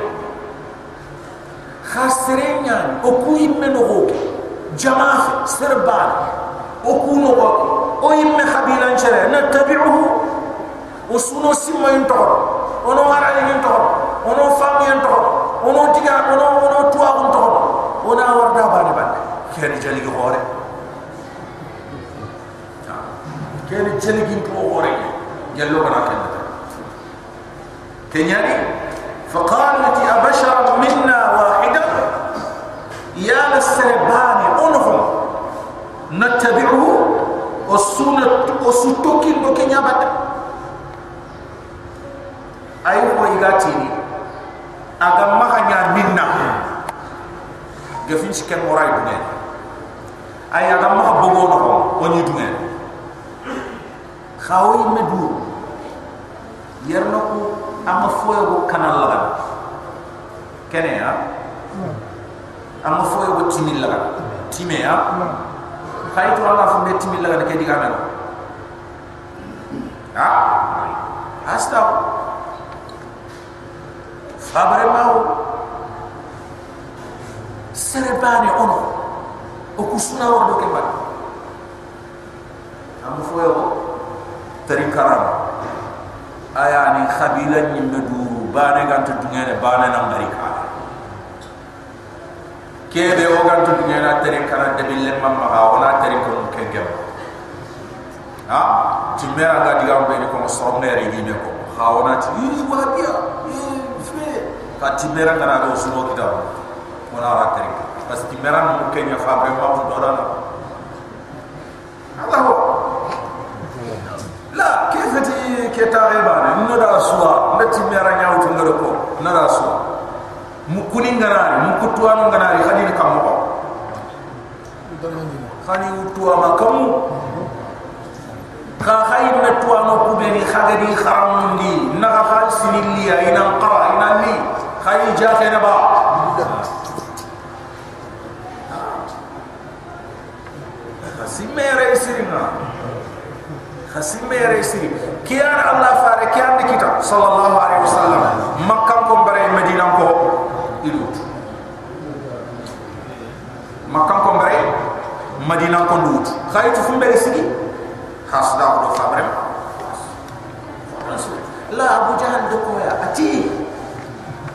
khasrenya o ku imme no ho jamaa serbani o ku no ko o imme khabilan chere na tabi'uhu o suno simma yin to ono ara yin to ono fami yin to ono tiga ono ono tuwa yin to ona warda bani bani kene jali ko hore kene jali gin ko hore jallo bana ken kenyani فقالت أبشر منا واحدا يا للسربان أنهم نتبعه وسنة ayo ko iga tiri aga mahanya minna gefin sken moray dune kan? ay aga mah bogo no ko oni kan? dune khawi medu yerno ko ama foyo ko kanal laga kene kan, ya? Ama foyo ko timil laga timé ya? Khaytu allah fu timil laga ke digana ha? Asta fabre maw serebani ono o kusuna wa amu fo yo tari karam aya ni khabila ni medu bane gantu dungene bane na marika kebe o gantu dungena tari karam de bille mamma ha wala tari ko ke gem ha timera ga diga be ko so mere ni me ko ha wona ti yi wa biya yi fe ka timera ngara do sumo kita. Wala ra tari parce que timera no kenya fa be ma do dana Allah la kefati ke tarebane no da suwa ndati mera nyaaw to ngado ko na da suwa mu kuni ngarari mu kutuano ngarari khadi ni kam ko khani utuwa makamu ka khay na tuano ku be ni khagadi kharamundi na ka khal sinilli ina qara ina li khay ja khena ba simere sirina khasime yare siri kiyan allah fare kiyan de kita? Sallallahu alaihi wasallam. Makkah ko bare medina ko ilut makkah ko bare medina ko lut khaytu fu mbere siri khasda ko fabre la abu jahal do ko ati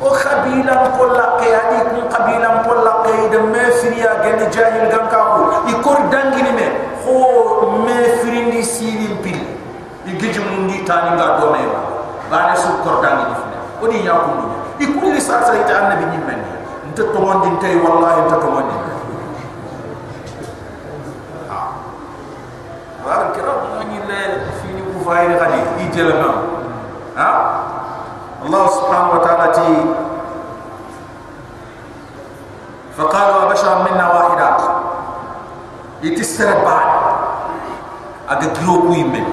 o khabila ko la qiyadi ko qabila ko la qiyad me firiya gen jahil ganka ko ikor dangini me. Ho me firindi sini pil. Igiji mundi tani ga do me. Ba ne su kor dangi ni fune o di nya kundu i kulli sa sa ita annabi ni men nta to mondi tay wallahi nta to mondi ha wa kira ni le fini ku fayri khadi i ha الله سبحانه وتعالى تي. فقال وبشرا منا واحدا. يتسرب بعد أقدروا كوي من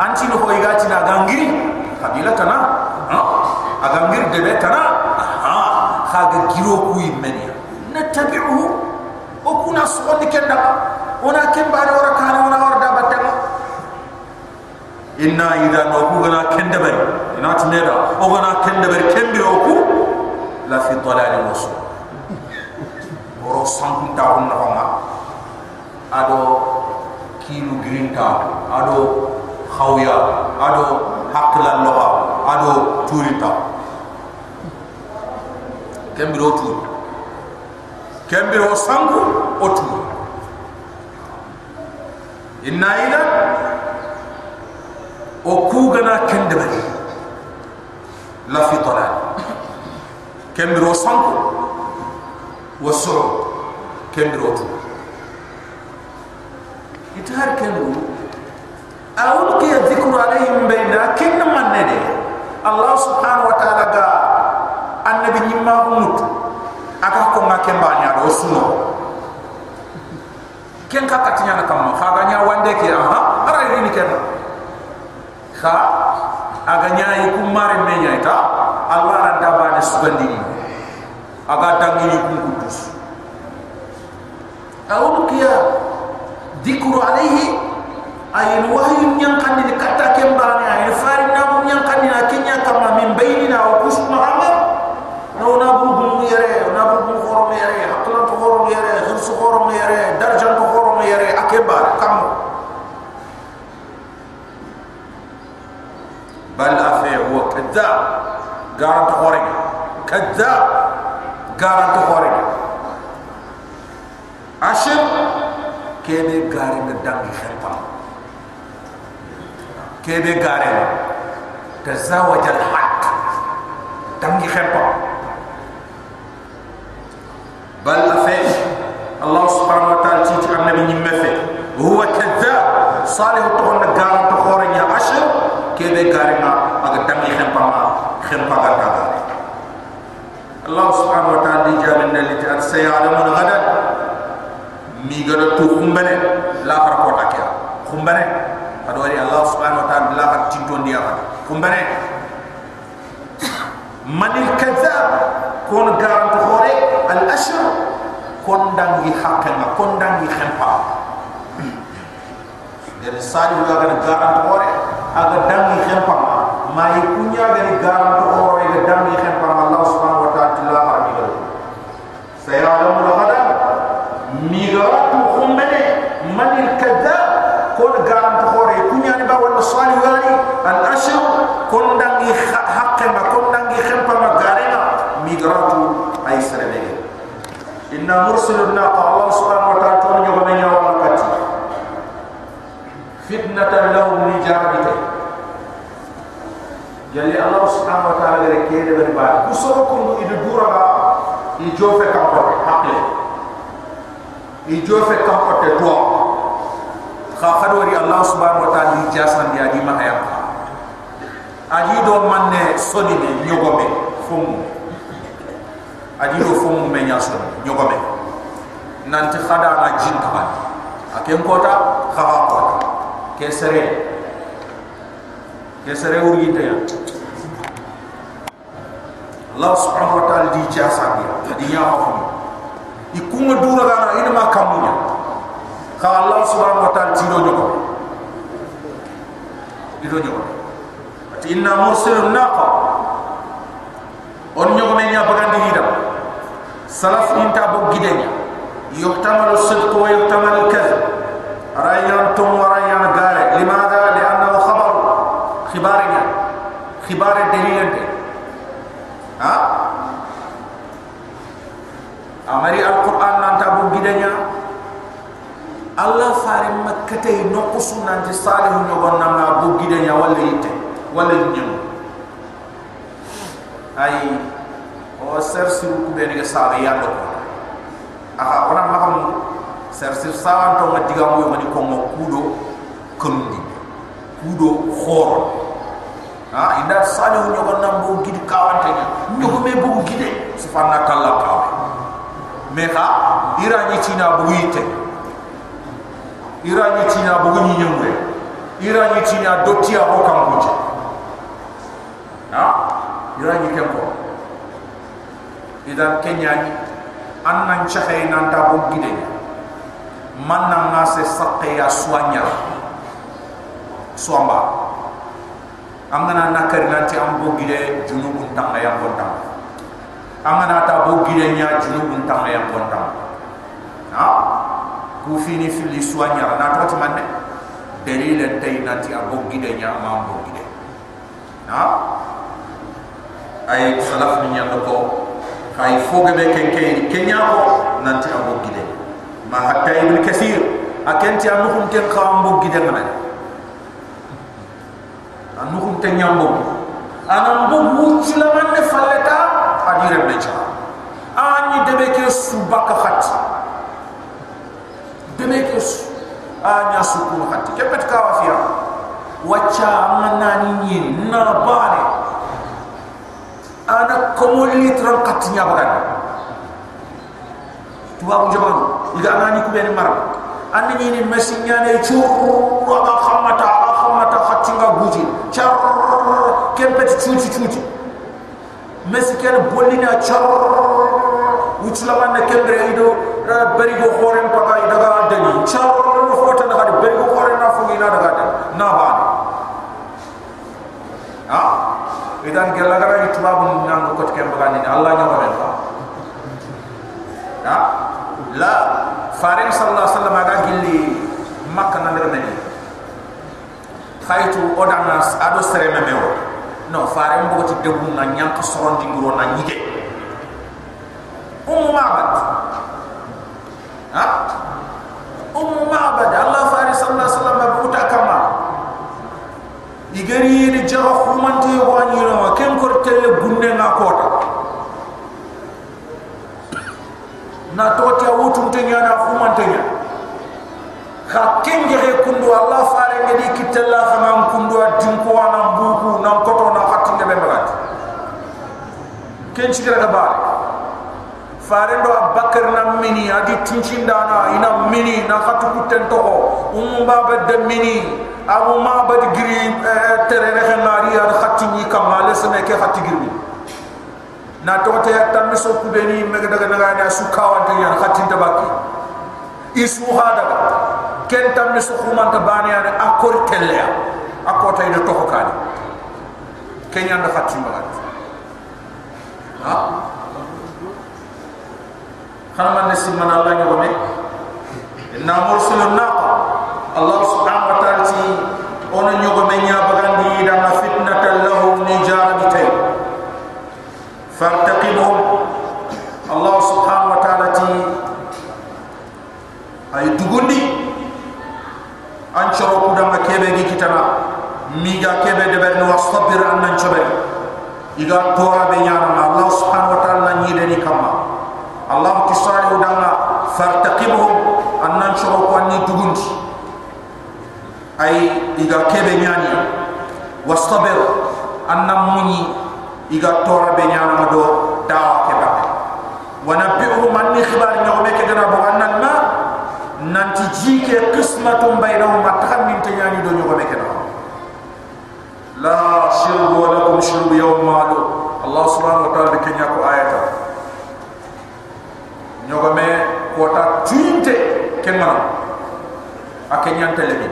أنت هو يقاتل أغانغيري قبيلة كنا أغانغيري دبي كنا أغانغيرو كوي من نتبعه وكنا صغني كنا ونا كم بعد ورا ونا وردا دابتنا inna idha no ku gana kenda bari ina tumeda o gana kenda bari kembi o ku la fi dalal wasu oro sankunta on na ado kilu grinta ado khawya ado hakla loha. Ado turita kembiro tu kembiro sangu otu inna ila o kugana kendebari la fi dalal kembiro sangu wasuru kembiro tu itahar kenu awul ki dhikru alayhim bayna kin man nede allah subhanahu wa ta'ala ga annabi nyimma humut aka ko ngake mbanya do suno ken ka katinya na kam kha ga nya wande ke aha ara ni ken kha aga nyaay ku mari me nyaay ta allah ra daba de sugandi aga tangi ni ku kudus. Awu kiya dikru alayhi ay al wahyu nyan kandi kata kembarani ay farin na mun nyan kandi na kama min bainina wa kusmaha كذاب قارن تخورك كذاب قارن تخورك عشر كيبي قارن دنجي خطا كيبي قارن؟ تزاوج الحق. دنجي خطأ. بل فيه الله سبحانه وتعالى تيجي النبي نمفه هو كذاب. صالح تقول قارن تخورك يا عشر. Khore kebe gare na aga dangi khata ma ga allah subhanahu wa ta'ala di jamin li ta'at sayalamun ghadan mi gada to kumbane la fara ko takya kumbane ado wari allah subhanahu wa ta'ala la fara tinton dia fa kumbane man al kadhab kon garant hore al ashr kon dangi hakka kon dangi khampa gere sali ga ga garan to ore aga dangi khempa ma yi kunya gere garan to ore ga dangi khempa Allah subhanahu wa ta'ala tilla harbi ga sayalamu al-ghada migaratu khummene man al-kadhab kon garan to ore kunya ni ba wala sali wali al-ashr kon dangi haqqe ma kon dangi khempa ma garena migaratu ay serebe inna mursilun naqa Allah subhanahu wa ta'ala to nyoba nyawa makati fitnatan lahum li jarabika jalli allah subhanahu wa ta'ala gare kede bari ba kusoro ko idu dura ba i jofe kam ko hakle i jofe kam ko te to kha khadori allah subhanahu wa ta'ala di jasan dia di mahaya aji do manne fum aji do fum me nyaso nyogome nanti khada na jin kaban akem kota kha kota. Kesere kesere uri kita ya. Allah subhanahu wa ta'ala di jasa dia di nyawa ikunga dura gana ina ma kamunya ka Allah subhanahu wa ta'ala tiro nyoko tiro nyoko ati inna mursilun naqa. On nyoko me nya bagandi hida salaf inta bo gidenya. Yuhtamalu sidq wa yuhtamalu kadhib rayan tum wa rayan gare limadha khibar dalil de ha? Amari alquran nan tabu gidanya? Allah fare makkate noqusu nan ti salihu nyogon nan na bu gidanya wala yitte wala nyum ay o ser siru ku ben ga sabe yando ko aka ona makam ser sir sawan to ma diga mo ngani ko mo kudo kundi kudo khor ha inda salihu nyogon nan bu gidi kawante nyogo me bu gide subhanahu ta'ala kawe me ha ira ni tina bu yite ira ni tina bu ni nyumre ira ni tina dotia ho kam buje ha? Ira ni kempo idan kenya ni annan chahay nan ta bu gide man nan na se sakke ya swanya swamba amana nakari nanti am bu gide junubun tanga yang bontang amana ta bu gide nya junubun tanga yang bontang ha? Ku fini fili swanya na to manne dalil tay nanti am bu gide nya am bu gide ha? Ay salaf ni nyando ko kay foge be ken ken kenya ko nanti am bu gide ma hatta ibn kathir akenti am ken kham gide ngana anu kum te nyambo anam bu wucci la man ne falleta adire be cha ani debe ke su baka khat debe ke su anya su ku khat ke pet ka wafia wacha amana ni ni na bale ana komo litran katinya bagan tuwa bu jabanu iga anani ku ben mar ni mesinya ne churu wa khamata khatinga buji. Char. Kempet chuchi chuchi mesi ken bolina char. Wuchla man kembre ido bari go khoren paga idaga dani char. Fota na hadi bari go khoren na fugi na daga na ba ha? Idan gella gara itbabun nan ko kem baga allah nya ko ha? La. Farin sallallahu alaihi wasallam aga gilli makka na daga medina khaytu odanas ado sere memewo no faare mbo ti debu na nyank soron di nguro na nyige. Ummu ma'bad ha? Ummu ma'bad allah faare sallallahu alaihi wasallam buta kama. Igeri ni jaro khumanti wani no ken ko tele gunne na kota. Na toti a wutum te nyana khumante nyana ka kenge he kundu allah faare ngedi kitella khama kundu adinko wana mbuku na koto na khatti ngebe malati ken chigira ka baare faare ndo abakar na mini adi tincindana ina mini na khatu kutten to um baba de mini abu ma bad giri tere ne khanari ad khatti ni kamale sene ke khatti giri na tote tammi so kubeni mega daga daga na su kawante yan khatti tabaki isu hada ken tam ni sukhuman ta bani ya akor kelle ya. Akota ida to kani. Kenya nda magat. Ha? Khana man man allah ni wame inna mursilun naqa allah subhanahu wa ta'ala ti ona nyogo menya bagandi da ma fitnatan lahum ni jarabitay fartaqibhum allah subhanahu wa ta'ala ti ay dugundi an choro ku dama kebe gi kitana mi ga kebe de ben wastabir an nan chobe iga tora be nyana allah subhanahu wa ta'ala ni de ni kama allah tisari udanga fartaqibhum an nan choro ku ni dugundi ay iga kebe nyani wastabir an nan muni iga tora be nyana do dawa kebe. Wa nabbi'uhum anni khibar nyawme ke dana bo annal ma nanti jike qismatun bainahum atakan min tanyani do nyogo mekena yawm ma'lum Allah subhanahu wa ta'ala kenya ko ayata nyogo me ko ta tuinte kenna akenya telebi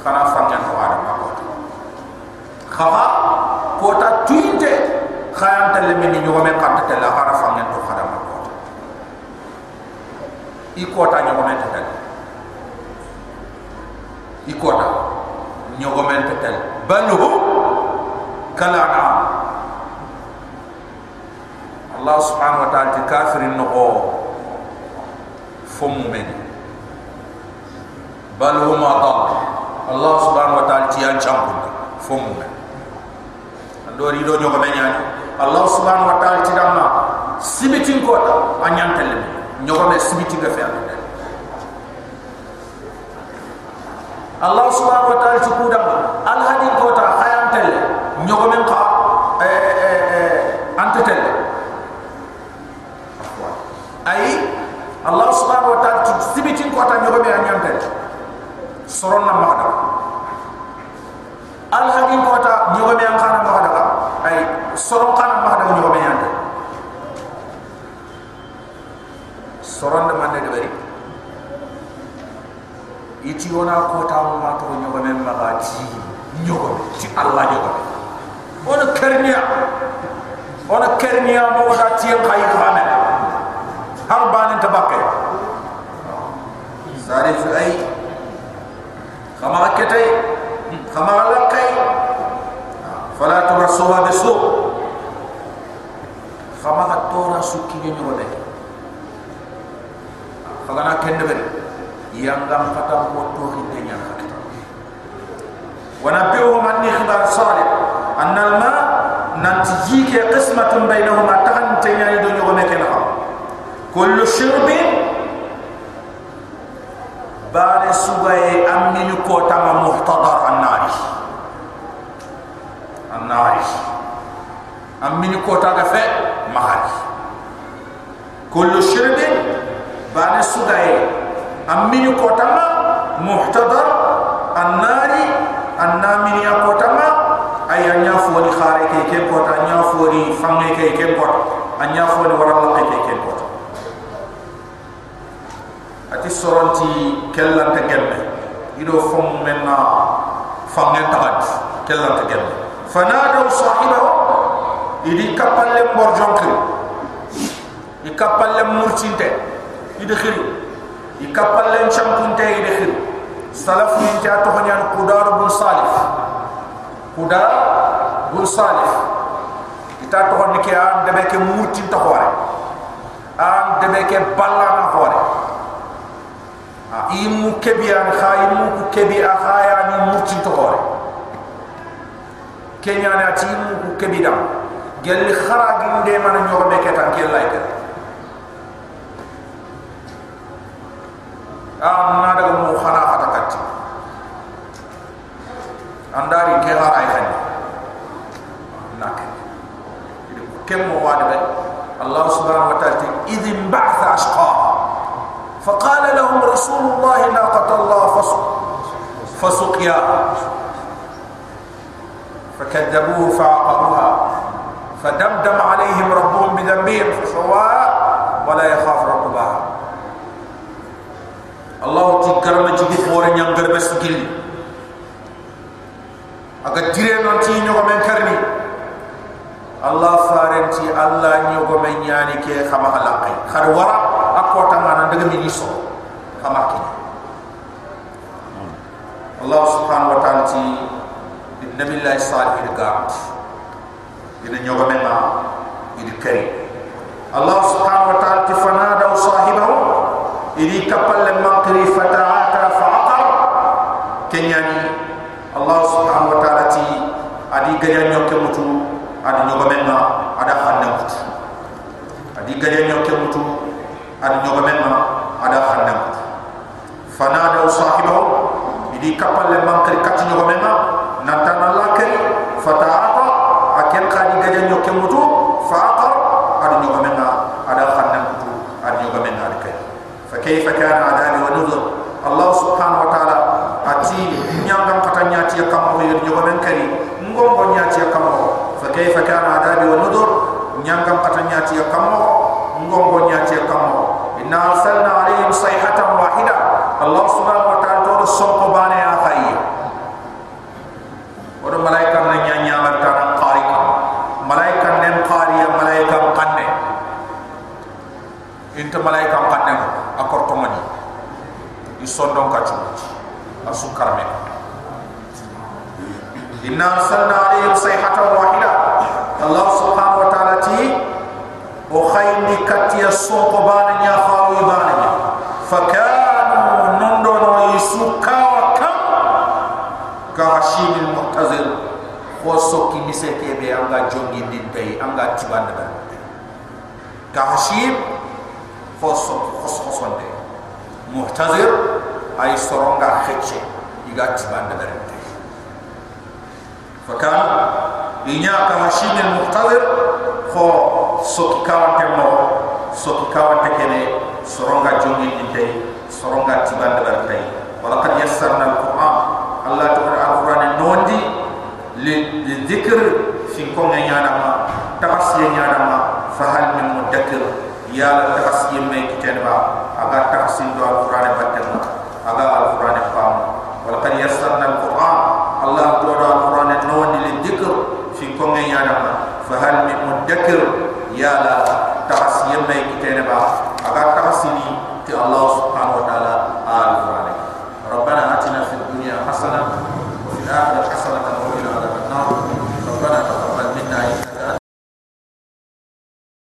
khana fangan ko adam ko khawa ko ta tuinte khayan telebi ni nyogo me kanta tella khana fangan to khadam ikota nyogomen wa ta'ala ti kafirin no fomu men balhu ma dal Allah subhanahu wa ta'ala ti an chambu fomu men andori do nyogomen yani Allah subhanahu wa ta'ala ti damma sibitin kota anyan telemi ñogome sibiti ga fe Allah subhanahu wa ta'ala ci kudam al hadin ko ta khayam tel ñogome ka eh eh eh ante tel. Ay Allah subhanahu wa ta'ala ci sibiti ko ta ñogome anyam tel. Soron na ma da al hadin ko ta ñogome an khana ma da ay soron khana ma da ñogome yande soronde mande de bari iti wona ko ta ma to nyogo men ma ga ti nyogo ti allah nyogo on kernia on kernia mo da ti en ko ame har ban ta bakke sare fi ay kama ketay kama lakay fala turasuha bisu kama tora sukki nyogo de fagana kende ben yangam kata moto hinde nya kata wana biu manni khibar salih anna alma nanti ke qismatun bainahuma tahan tanya ido nyogo meke na kullu shurbi bare sugaye amini ko tama muhtadar annari annari amini ko taga fe mahali kullu shurbi bani sudaye amini kotama muhtadar annari annamini ya kotama aya nya foni khare ke ke kota nya foni fange ke ke kota anya foni waralla ke ke kota ati soronti kellante gemme. Ido fom menna fange tagat kellante gemme. Fanadu sahibahu idi kapalle borjonkri ikapalle murcinte idkhiri ikapal len champunte idkhiri salaf ni ta to hanyan qudar bin salif. Qudar bin salif ita to hon ke am debe ke muti to hore am debe ke balla na hore a imu kebi an khayimu ku kebi a khaya ni muti to hore kenya na ti imu ku kebi dam. Gelli kharagi nde man nyobe ke tan ke? Like am na daga mo khana khata katti andari ke ha ay tan kem mo wad be allah subhanahu wa ta'ala idhin ba'tha ashqa فقال لهم رسول الله ناقة الله فسقيا فكذبوه فعقروها فدمدم عليهم ربهم بذنبهم فسواها ولا يخاف رقبها allah ti garma jigi fore nyam garbe sigili aga dire non ti nyogo men karni allah farenti allah nyogo men nyani ke khama halaqi khar wara akota mana daga mi so khama ki allah subhanahu wa ta'ala ti nabi allah salih gat ina nyogo men ma idi kari allah subhanahu wa ta'ala ti fanada sahibahu idi kapal le mankri fata'ata fa'aqar kenyani allah subhanahu wa ta'ala ti adi gaya nyoke mutu adi nyoba menna ada khanda mutu gade nyo ke mutu ad nyo ba men ma ada khanda fana da idi kapal le man kri kat nyo ba men ma na tan la ke fata ata akel ka gade nyo ke mutu fa aqar ad nyo ba men ma ada khanda mutu ad nyo ba men ada ke fa kayfa kana adabi wa nuzur. Allah subhanahu wa taala ati nyanga kata nyati ka mo yo nyo ba men kari ngombo nyati ka mo fa kayfa kana adabi wa nuzur nyanga kata nyati ka mo ngongo nyati kamo inna arsalna alaihim sayhatan wahida. Allah subhanahu wa ta'ala to sokko bane ya khayi odo malaika na nyanya marta na qari kan. malaika nen qari ya malaika qanne inta malaika qanne akor to mani Isondon ka chuchi asukarme inna arsalna alaihim sayhatan wahida. Wa kam ka hashim al muhtazir ko sokki miseke be anga jongi din tay anga tibanda ka hashim fosso fosso sonde muhtazir ay soronga khetche iga tibanda berente fakan inya ka hashim al muhtazir kho soki kawante mo soki kawante kene soronga jongi inte soronga tibanda berente wala qad yassarna al qur'an allah ta'ala al qur'an nondi li dhikr fi ko ngana ma tabasiya nyana ma fahal min mudakkir. Ya la takas yemme kiten ba aga takasin do alquran batten aga alquran pam wala yassarna alquran. Allah do alquran no ni li dhikr fi ko ngay yana fa hal min mudakkir. Ya la takas yemme kiten ba